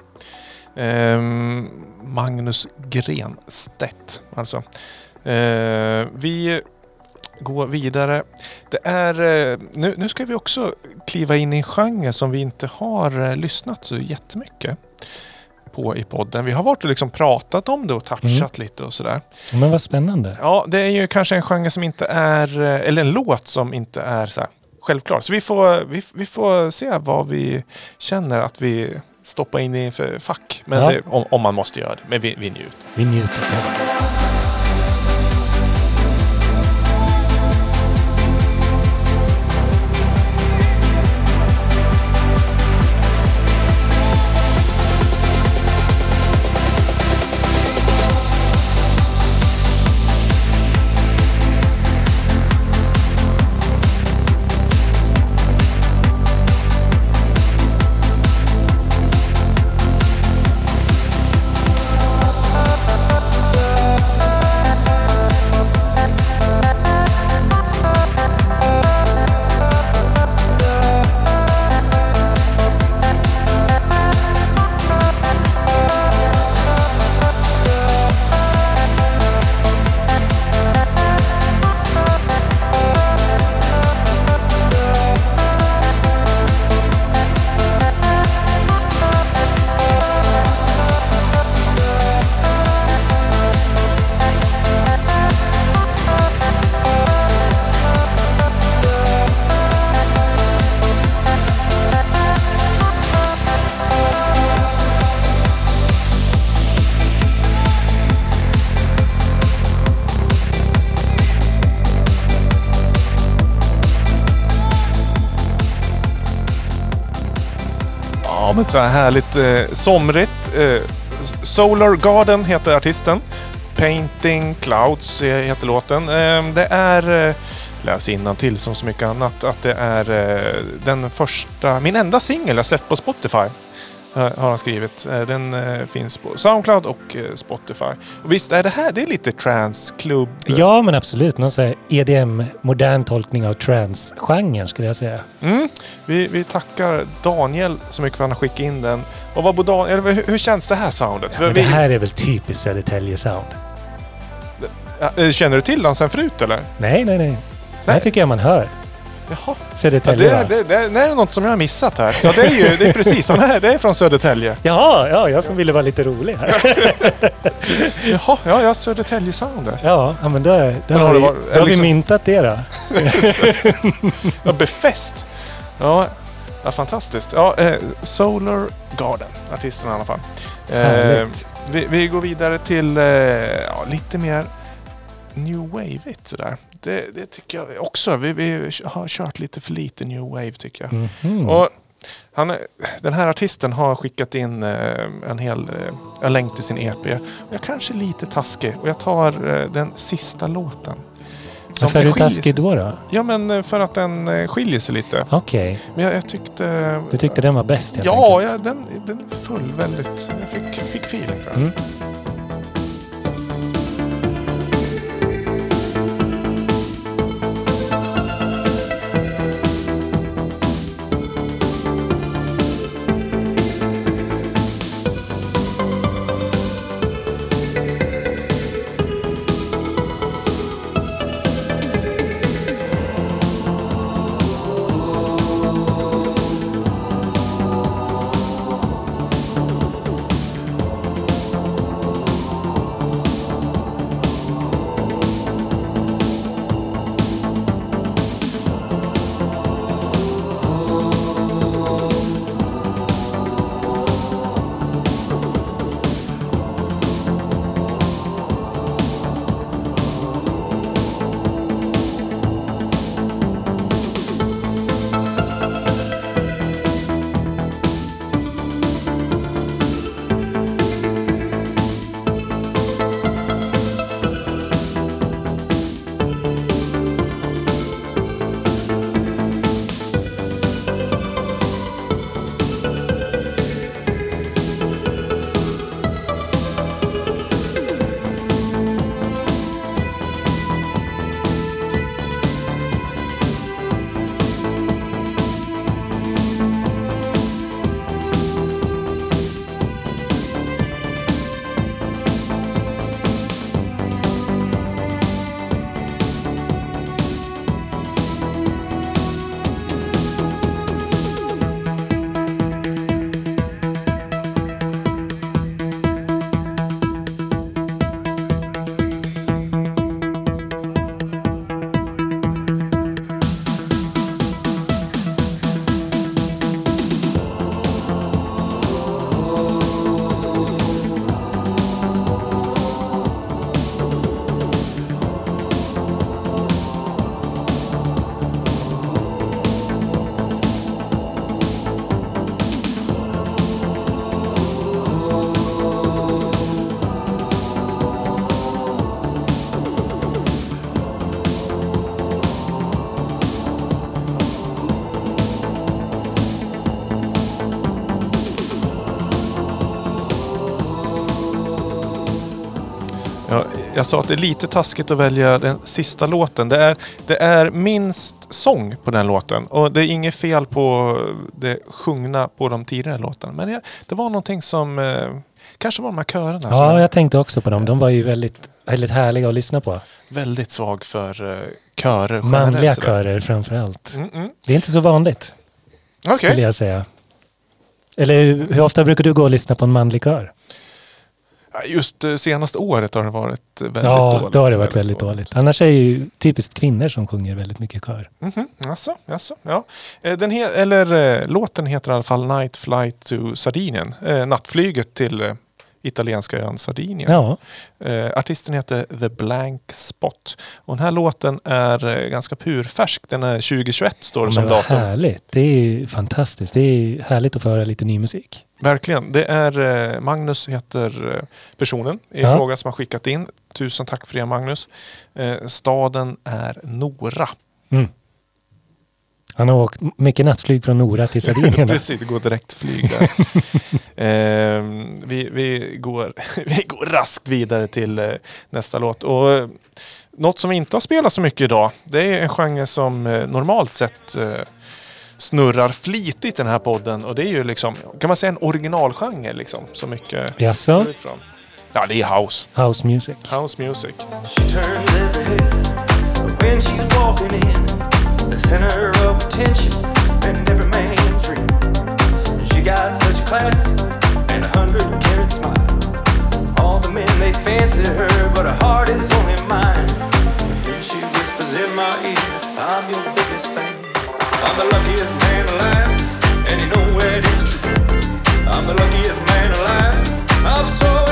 Ehm, Magnus Grenstedt alltså. Eh, vi går vidare. Det är, eh, nu, nu ska vi också kliva in i en genre som vi inte har eh, lyssnat så jättemycket på i podden. Vi har varit och liksom pratat om det och touchat lite och sådär. Men vad spännande. Ja, det är ju kanske en genre som inte är, eh, eller en låt som inte är så här självklar. Så vi får, vi, vi får se vad vi känner att vi stoppar in i för fack. Men Ja. det, om, om man måste göra det. Men vi, vi njuter. Vi njuter. Så här härligt eh, somrigt. Eh, Solar Garden heter artisten. Painting Clouds eh, heter låten. Eh, det är, eh, läs till som så mycket annat, att det är eh, den första, min enda singel jag släppt på Spotify. Har han skrivit. Eh, Den eh, finns på Soundcloud och eh, Spotify. Och visst är det här, det är lite transklubb. Ja, men absolut. Någon sån här EDM, modern tolkning av trance-genren skulle jag säga. Mm. Vi, vi tackar Daniel så mycket för att han har skickat in den. Och vad bor Dan- eller hur, hur känns det här soundet? Vi- det här är väl typiskt Södertälje-sound? Ja, Känner du till den sen förut eller? Nej, nej, nej. Det här tycker jag man hör. Jaha. Ja, Södertälje, det, va? det, det, det är något som jag har missat här. Ja, det är ju det är precis så. här. Det är från Södertälje. Jaha, ja, jag som ville vara lite rolig här. Jaha, ja, ja Södertälje-sounder. Ja, ja men då, då Men har har, det vi, varit- då har vi liksom- myntat det då. Ja, befäst. Ja, ja fantastiskt. Ja, eh, Solar Garden, artisten i alla fall. Eh, vi, vi går vidare till eh, ja, lite mer New Wave-igt sådär. Det, det tycker jag också. Vi, vi har kört lite för lite New Wave tycker jag. Mhm. Och han, är- den här artisten har skickat in eh, en hel eh, en länk till sin EP. Jag kanske är lite taskig och jag tar eh, den sista låten. Som Varför är du taskig då? då? Ja men för att den skiljer sig lite. Okej, Men jag, jag tyckte... du tyckte den var bäst Ja, enkelt. ja den, den föll väldigt... Jag fick, fick feeling för den. Mm. Jag sa att det är lite taskigt att välja den sista låten. Det är, det är minst sång på den låten. Och det är inget fel på det sjungna på de tidigare låtarna. Men det, det var någonting som... Eh, kanske var de här körerna som Ja, är jag tänkte också på dem. De var ju väldigt, väldigt härliga att lyssna på. väldigt svag för eh, körer. Manliga körer framför allt. Mm, mm. Det är inte så vanligt, Okej. skulle jag säga. Eller hur hur ofta brukar du gå och lyssna på en manlig kör? Ja, Just det senaste året har det varit väldigt ja, dåligt. då har det varit väldigt dåligt. Annars är det ju typiskt kvinnor som sjunger väldigt mycket kör. Mhm, Jaså, jaså, ja. Eh, Den he- eller, eh, låten heter i alla fall Night Flight to Sardinien. Eh, nattflyget till eh, italienska ön Sardinien. Ja, Eh, artisten heter The Blank Spot. Och den här låten är eh, ganska purfärsk. Den är 2021 står det som men vad datum. härligt. Det är fantastiskt. Det är härligt att få höra lite ny musik. Verkligen. Det är eh, Magnus heter eh, personen i Ja. fråga som har skickat in. Tusen tack för det Magnus. Eh, staden är Nora. Mm. Han har åkt mycket nattflyg från Nora till Sardinien. Precis, det går direkt flyg där. Ehm, vi, vi, går, vi går raskt vidare till eh, nästa låt. Och, eh, något som vi inte har spelat så mycket idag, det är en genre som eh, normalt sett eh, snurrar flitigt i den här podden. Och det är ju liksom, kan man säga en originalgenre liksom, så mycket Jaså? Ja, det är house. House music. House music. All the men they fancy her, but her heart is only mine. Then she whispers in my ear, "I'm your biggest fan. I'm the luckiest man alive, and you know it is true. I'm the luckiest man alive. I'm so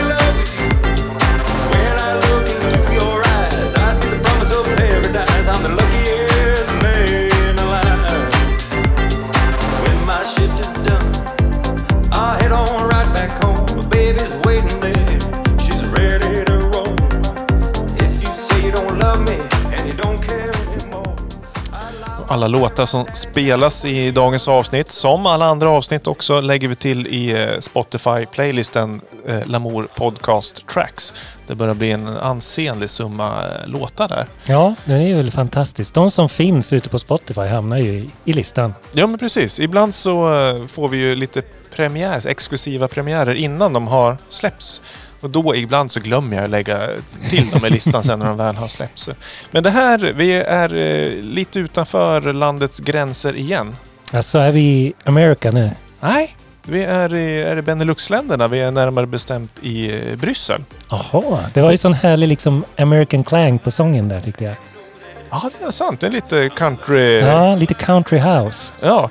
Alla låtar som spelas i dagens avsnitt, som alla andra avsnitt också, lägger vi till i eh, Spotify-playlisten eh, Lamour Podcast Tracks. Det börjar bli en ansenlig summa eh, låtar där. Ja, den är väl fantastisk. De som finns ute på Spotify hamnar ju i, listan. Ja men precis. Ibland så får vi ju lite premiär, exklusiva premiärer innan de har släppts. Och då ibland så glömmer jag att lägga till dem i listan sen när de väl har släppts. Men det här, vi är eh, lite utanför landets gränser igen. Alltså är vi i America nu? Nej, vi är i, är i Beneluxländerna. Vi är närmare bestämt i eh, Bryssel. Jaha, det var ju sån härlig liksom American clang på sången där tyckte jag. Ja, det är sant. Det är lite country... Ja, lite country house. Ja.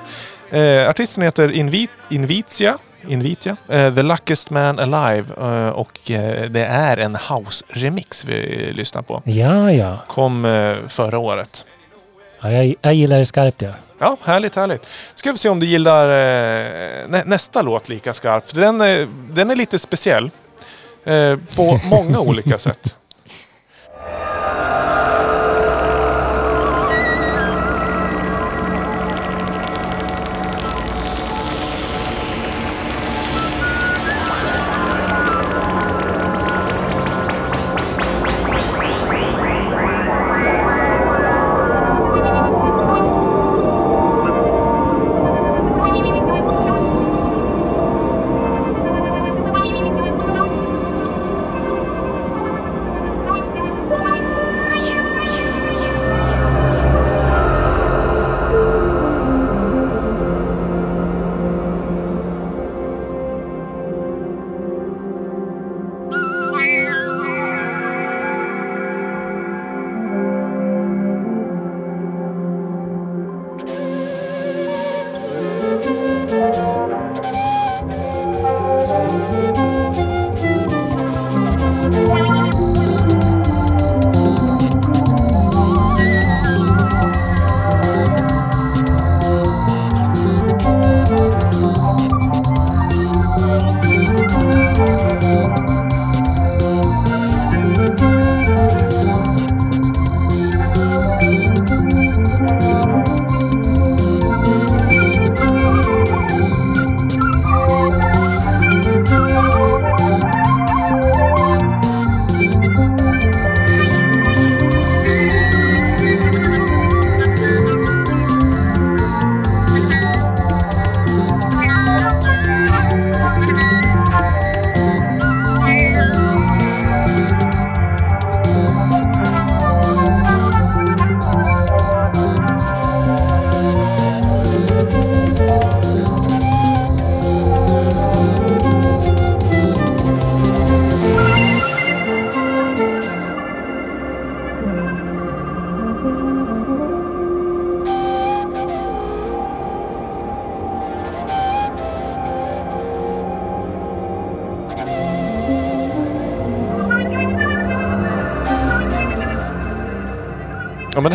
Eh, artisten heter Invi Invitia. Invitia. Eh, The Luckiest Man Alive. Eh, och eh, det är en house-remix vi lyssnar på. Ja, ja. Kom förra året. ja jag, jag gillar det skarpt ja. Ja, härligt, härligt. Ska vi se om du gillar nä nästa låt lika skarpt. Den, den är lite speciell. På många olika sätt.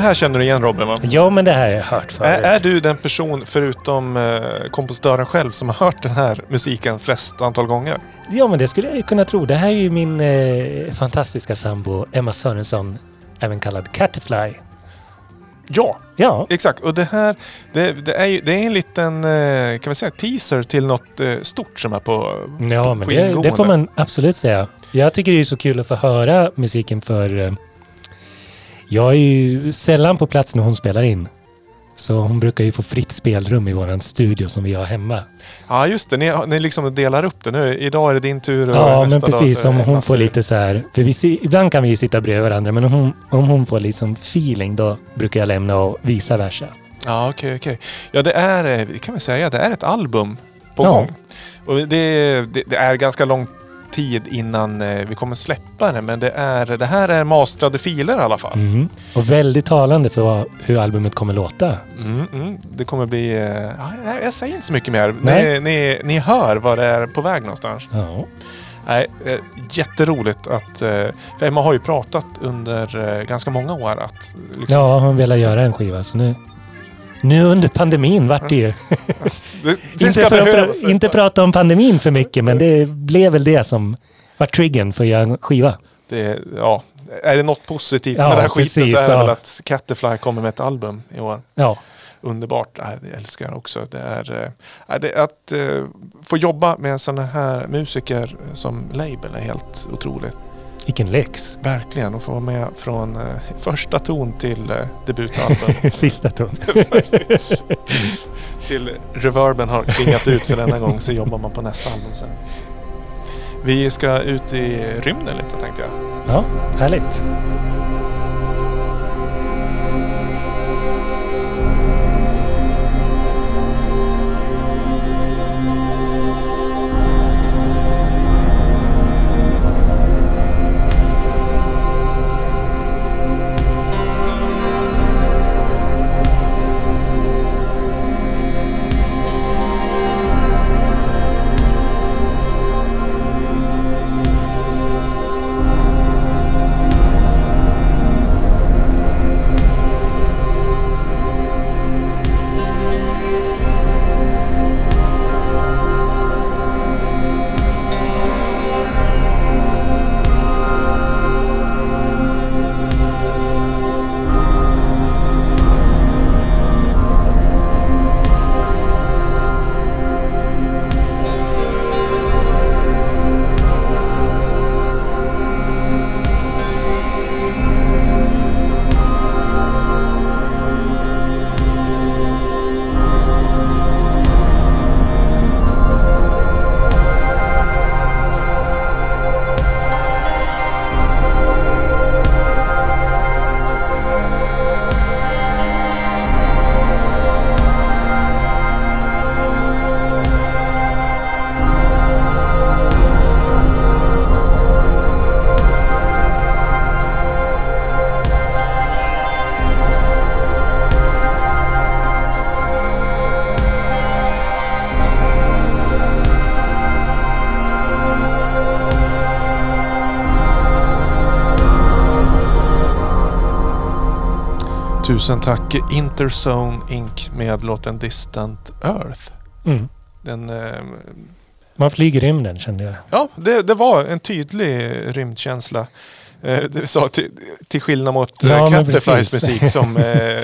Här känner du igen Robin va? Ja, men det här har jag hört förut. Är, är du den person, förutom eh, kompositören själv, som har hört den här musiken flest antal gånger? Ja, men det skulle jag kunna tro. Det här är ju min eh, fantastiska sambo Emma Sörensson, även kallad Catterfly. Ja, Ja, exakt. Och det här, det, det, är, ju, det är en liten, eh, kan vi säga, teaser till något eh, stort som är på, ja på, men på det, det får man absolut säga. Jag tycker det är så kul att få höra musiken för eh, jag är ju sällan på plats när hon spelar in. Så hon brukar ju få fritt spelrum i våran studio som vi har hemma. Ja, just det. Ni, ni liksom delar upp det nu. Idag är det din tur och Ja, men nästa dag precis. Om hon får tur. lite så här... För vi, ibland kan vi ju sitta bredvid varandra, men om hon, om hon får liksom feeling, då brukar jag lämna och vice versa. Ja, okej, okej. Ja, det är, eh, kan vi säga, det är ett album på Ja. gång. Och det, det, det är ganska lång tid innan eh, vi kommer släppa det, men det, är, det här är mastrade filer i alla fall. Mm. Och väldigt talande för vad, hur albumet kommer låta. Mm, mm. Det kommer bli... eh, ja, nej, jag säger inte så mycket mer. Ni, ni, ni hör var det är på väg någonstans. Ja. Nej, eh, jätteroligt att... För Emma har ju pratat under ganska många år att... Liksom, ja, hon ville göra en skiva. Så nu, nu under pandemin vart det ju... det, det Inte, för att inte prata om pandemin för mycket, men det blev väl det som var triggern för att göra en skiva. Det, ja, är det något positivt Ja, med den här skiten precis, så är det ja. väl att Catterfly kommer med ett album i år. Ja, Underbart. Det älskar jag också. Det är, eh, det, att eh, få jobba med sådana här musiker som label är helt otroligt. Vilken lyx. Verkligen. Att få vara med från eh, första ton till eh, debutalbum. Sista ton. till reverben har klingat ut för denna gång så jobbar man på nästa album sen. Vi ska ut i rymden lite tänkte jag. Ja, härligt. Tusen tack Interzone Inc. med låten Distant Earth. Mm. Den, eh, Man flyger i rymden kände jag. ja, det, det var en tydlig rymdkänsla. Eh, det sa till, till skillnad mot Ja, ja, precis. musik som eh,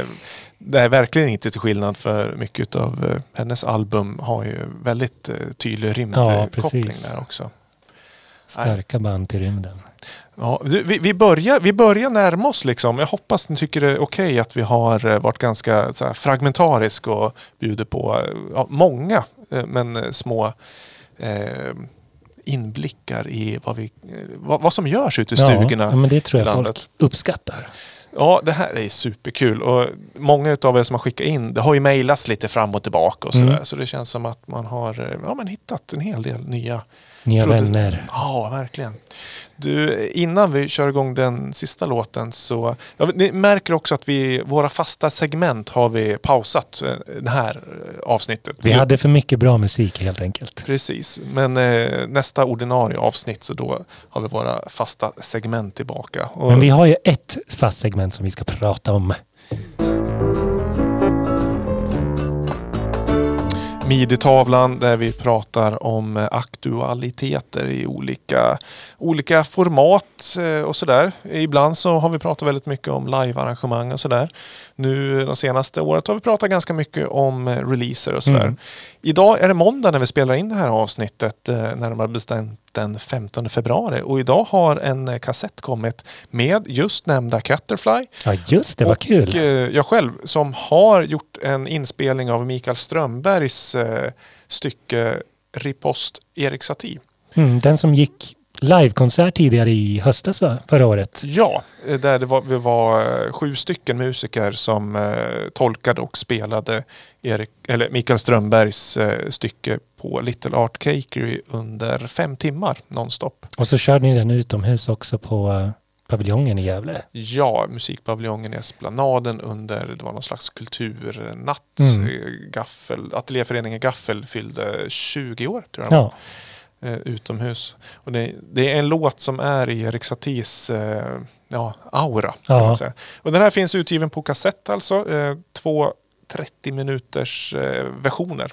det är verkligen inte till skillnad för mycket av eh, hennes album har ju väldigt eh, tydlig Ja, rymdkoppling precis. där också. Starka band till rymden. Ja, vi, vi, börjar, vi börjar närma oss liksom. Jag hoppas ni tycker det är okej att vi har eh, varit ganska så fragmentarisk och bjuder på eh, ja, många eh, men små eh, inblickar i vad, vi, vad, vad som görs ute i stugorna. ja, men det tror jag folk uppskattar. Ja, det här är superkul och många av er som har skickat in, det har ju mejlats lite fram och tillbaka och sådär. Mm. Så det känns som att man har ja, men hittat en hel del nya Nya vänner. Ja, verkligen. Du, innan vi kör igång den sista låten så... Ja, ni märker också att vi, våra fasta segment har vi pausat eh, det här eh, avsnittet. Vi hade för mycket bra musik helt enkelt. Precis, men eh, nästa ordinarie avsnitt så då har vi våra fasta segment tillbaka. Och, Men vi har ju ett fast segment som vi ska prata om. Midi-tavlan där vi pratar om eh, aktualiteter i olika, olika format eh, och sådär. Ibland så har vi pratat väldigt mycket om live-arrangemang och sådär. Nu de senaste året har vi pratat ganska mycket om eh, releaser och sådär. Mm. Idag är det måndag när vi spelar in det här avsnittet, närmare bestämt den 15 februari. Och idag har en eh, kassett kommit med just nämnda Catterfly. Ja, just det. Vad kul. eh, jag själv som har gjort en inspelning av Mikael Strömbergs eh, stycke Ripost Erik Satie. Mm, den som gick livekonsert tidigare i höstas, va? Förra året. Ja, där det var, vi var sju stycken musiker som eh, tolkade och spelade Erik, eller Mikael Strömbergs eh, stycke på Little Art Cakery under fem timmar nonstop. Och så körde ni den utomhus också på eh, paviljongen i Gävle. Ja, musikpaviljongen i Esplanaden under, det var någon slags kulturnatt. Mm. Gaffel, Ateljéföreningen Gaffel fyllde 20 år tror jag. Ja, eh, utomhus. Och det, det är en låt som är i Erik Saties eh, ja, aura. Kan Ja. man säga. Och den här finns utgiven på kassett alltså. Eh, två 30 minuters eh, versioner.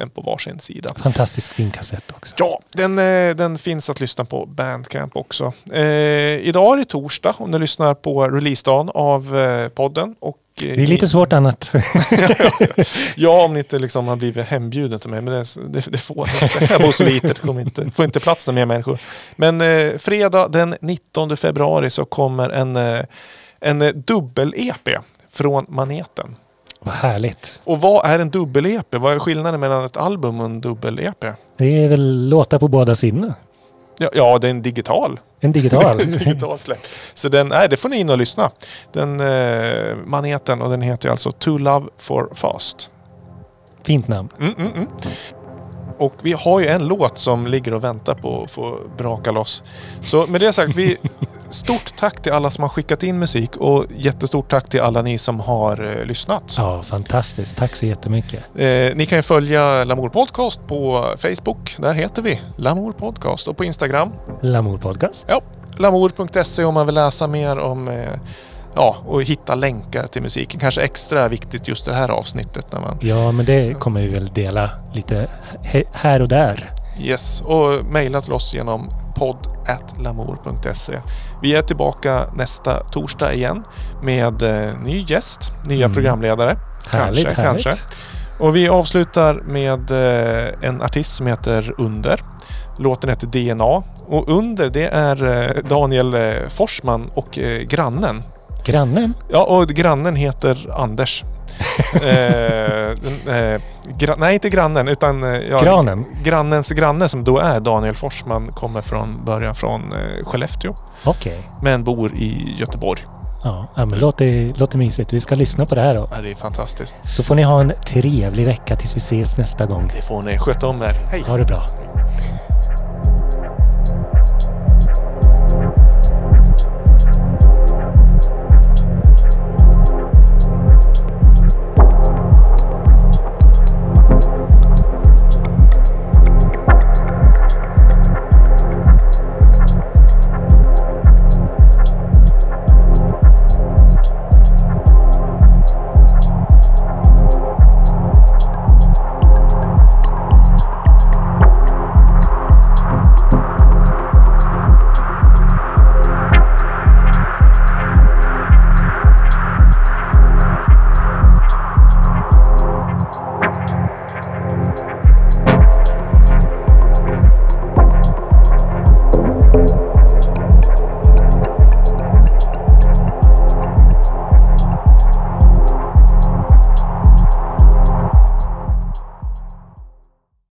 En på varsin sida. fantastiskt fin kassett också. Ja, den, eh, den finns att lyssna på Bandcamp också. Eh, idag är det torsdag om du lyssnar på releasedagen av eh, podden. Och, eh, Det är lite svårt annat. Ja, om ni inte liksom har blivit hembjuden till mig. Men det, det, får jag. Jag bor så litet. Det inte, får inte plats med mer människor. Men eh, fredag den 19 februari så kommer en, en dubbel-EP från Maneten. Vad härligt. Och vad är en dubbel-EP? Vad är skillnaden mellan ett album och en dubbel-EP? Det är väl låtar på båda sidorna. Ja, ja, det är en digital. En digital. digital släpp. Så den, nej, det får ni in och lyssna. Den eh, Maneten och den heter alltså To Love For Fast. Fint namn. Mm, mm, mm. Och vi har ju en låt som ligger och väntar på att få braka loss. Så med det sagt, vi, stort tack till alla som har skickat in musik och jättestort tack till alla ni som har eh, lyssnat. Ja, fantastiskt. Tack så jättemycket. Eh, ni kan ju följa Lamour Podcast på Facebook. Där heter vi Lamour Podcast. Och på Instagram, Lamour Podcast. ja, lamour.se om man vill läsa mer om eh, Ja, och hitta länkar till musiken. Kanske extra viktigt just det här avsnittet. När man, Ja, men det kommer vi väl dela lite här och där. yes, och mejla till oss genom podd.lamour.se. Vi är tillbaka nästa torsdag igen med eh, ny gäst, nya Mm. programledare. Härligt, kanske, härligt. kanske. Och vi avslutar med eh, en artist som heter Under. Låten heter DNA. Och Under det är eh, Daniel Forsman och grannen. Grannen? Ja, och grannen heter Anders. eh, eh, nej, inte grannen utan... Eh, ja, Granen? Grannens granne som då är Daniel Forsman kommer från början från eh, Skellefteå. Okej. Men bor i Göteborg. Ja, ja, men låter, låter mysigt. Vi ska lyssna på det här då. Ja, det är fantastiskt. Så får ni ha en trevlig vecka tills vi ses nästa gång. Det får ni sköta om er. Hej! Ha det bra.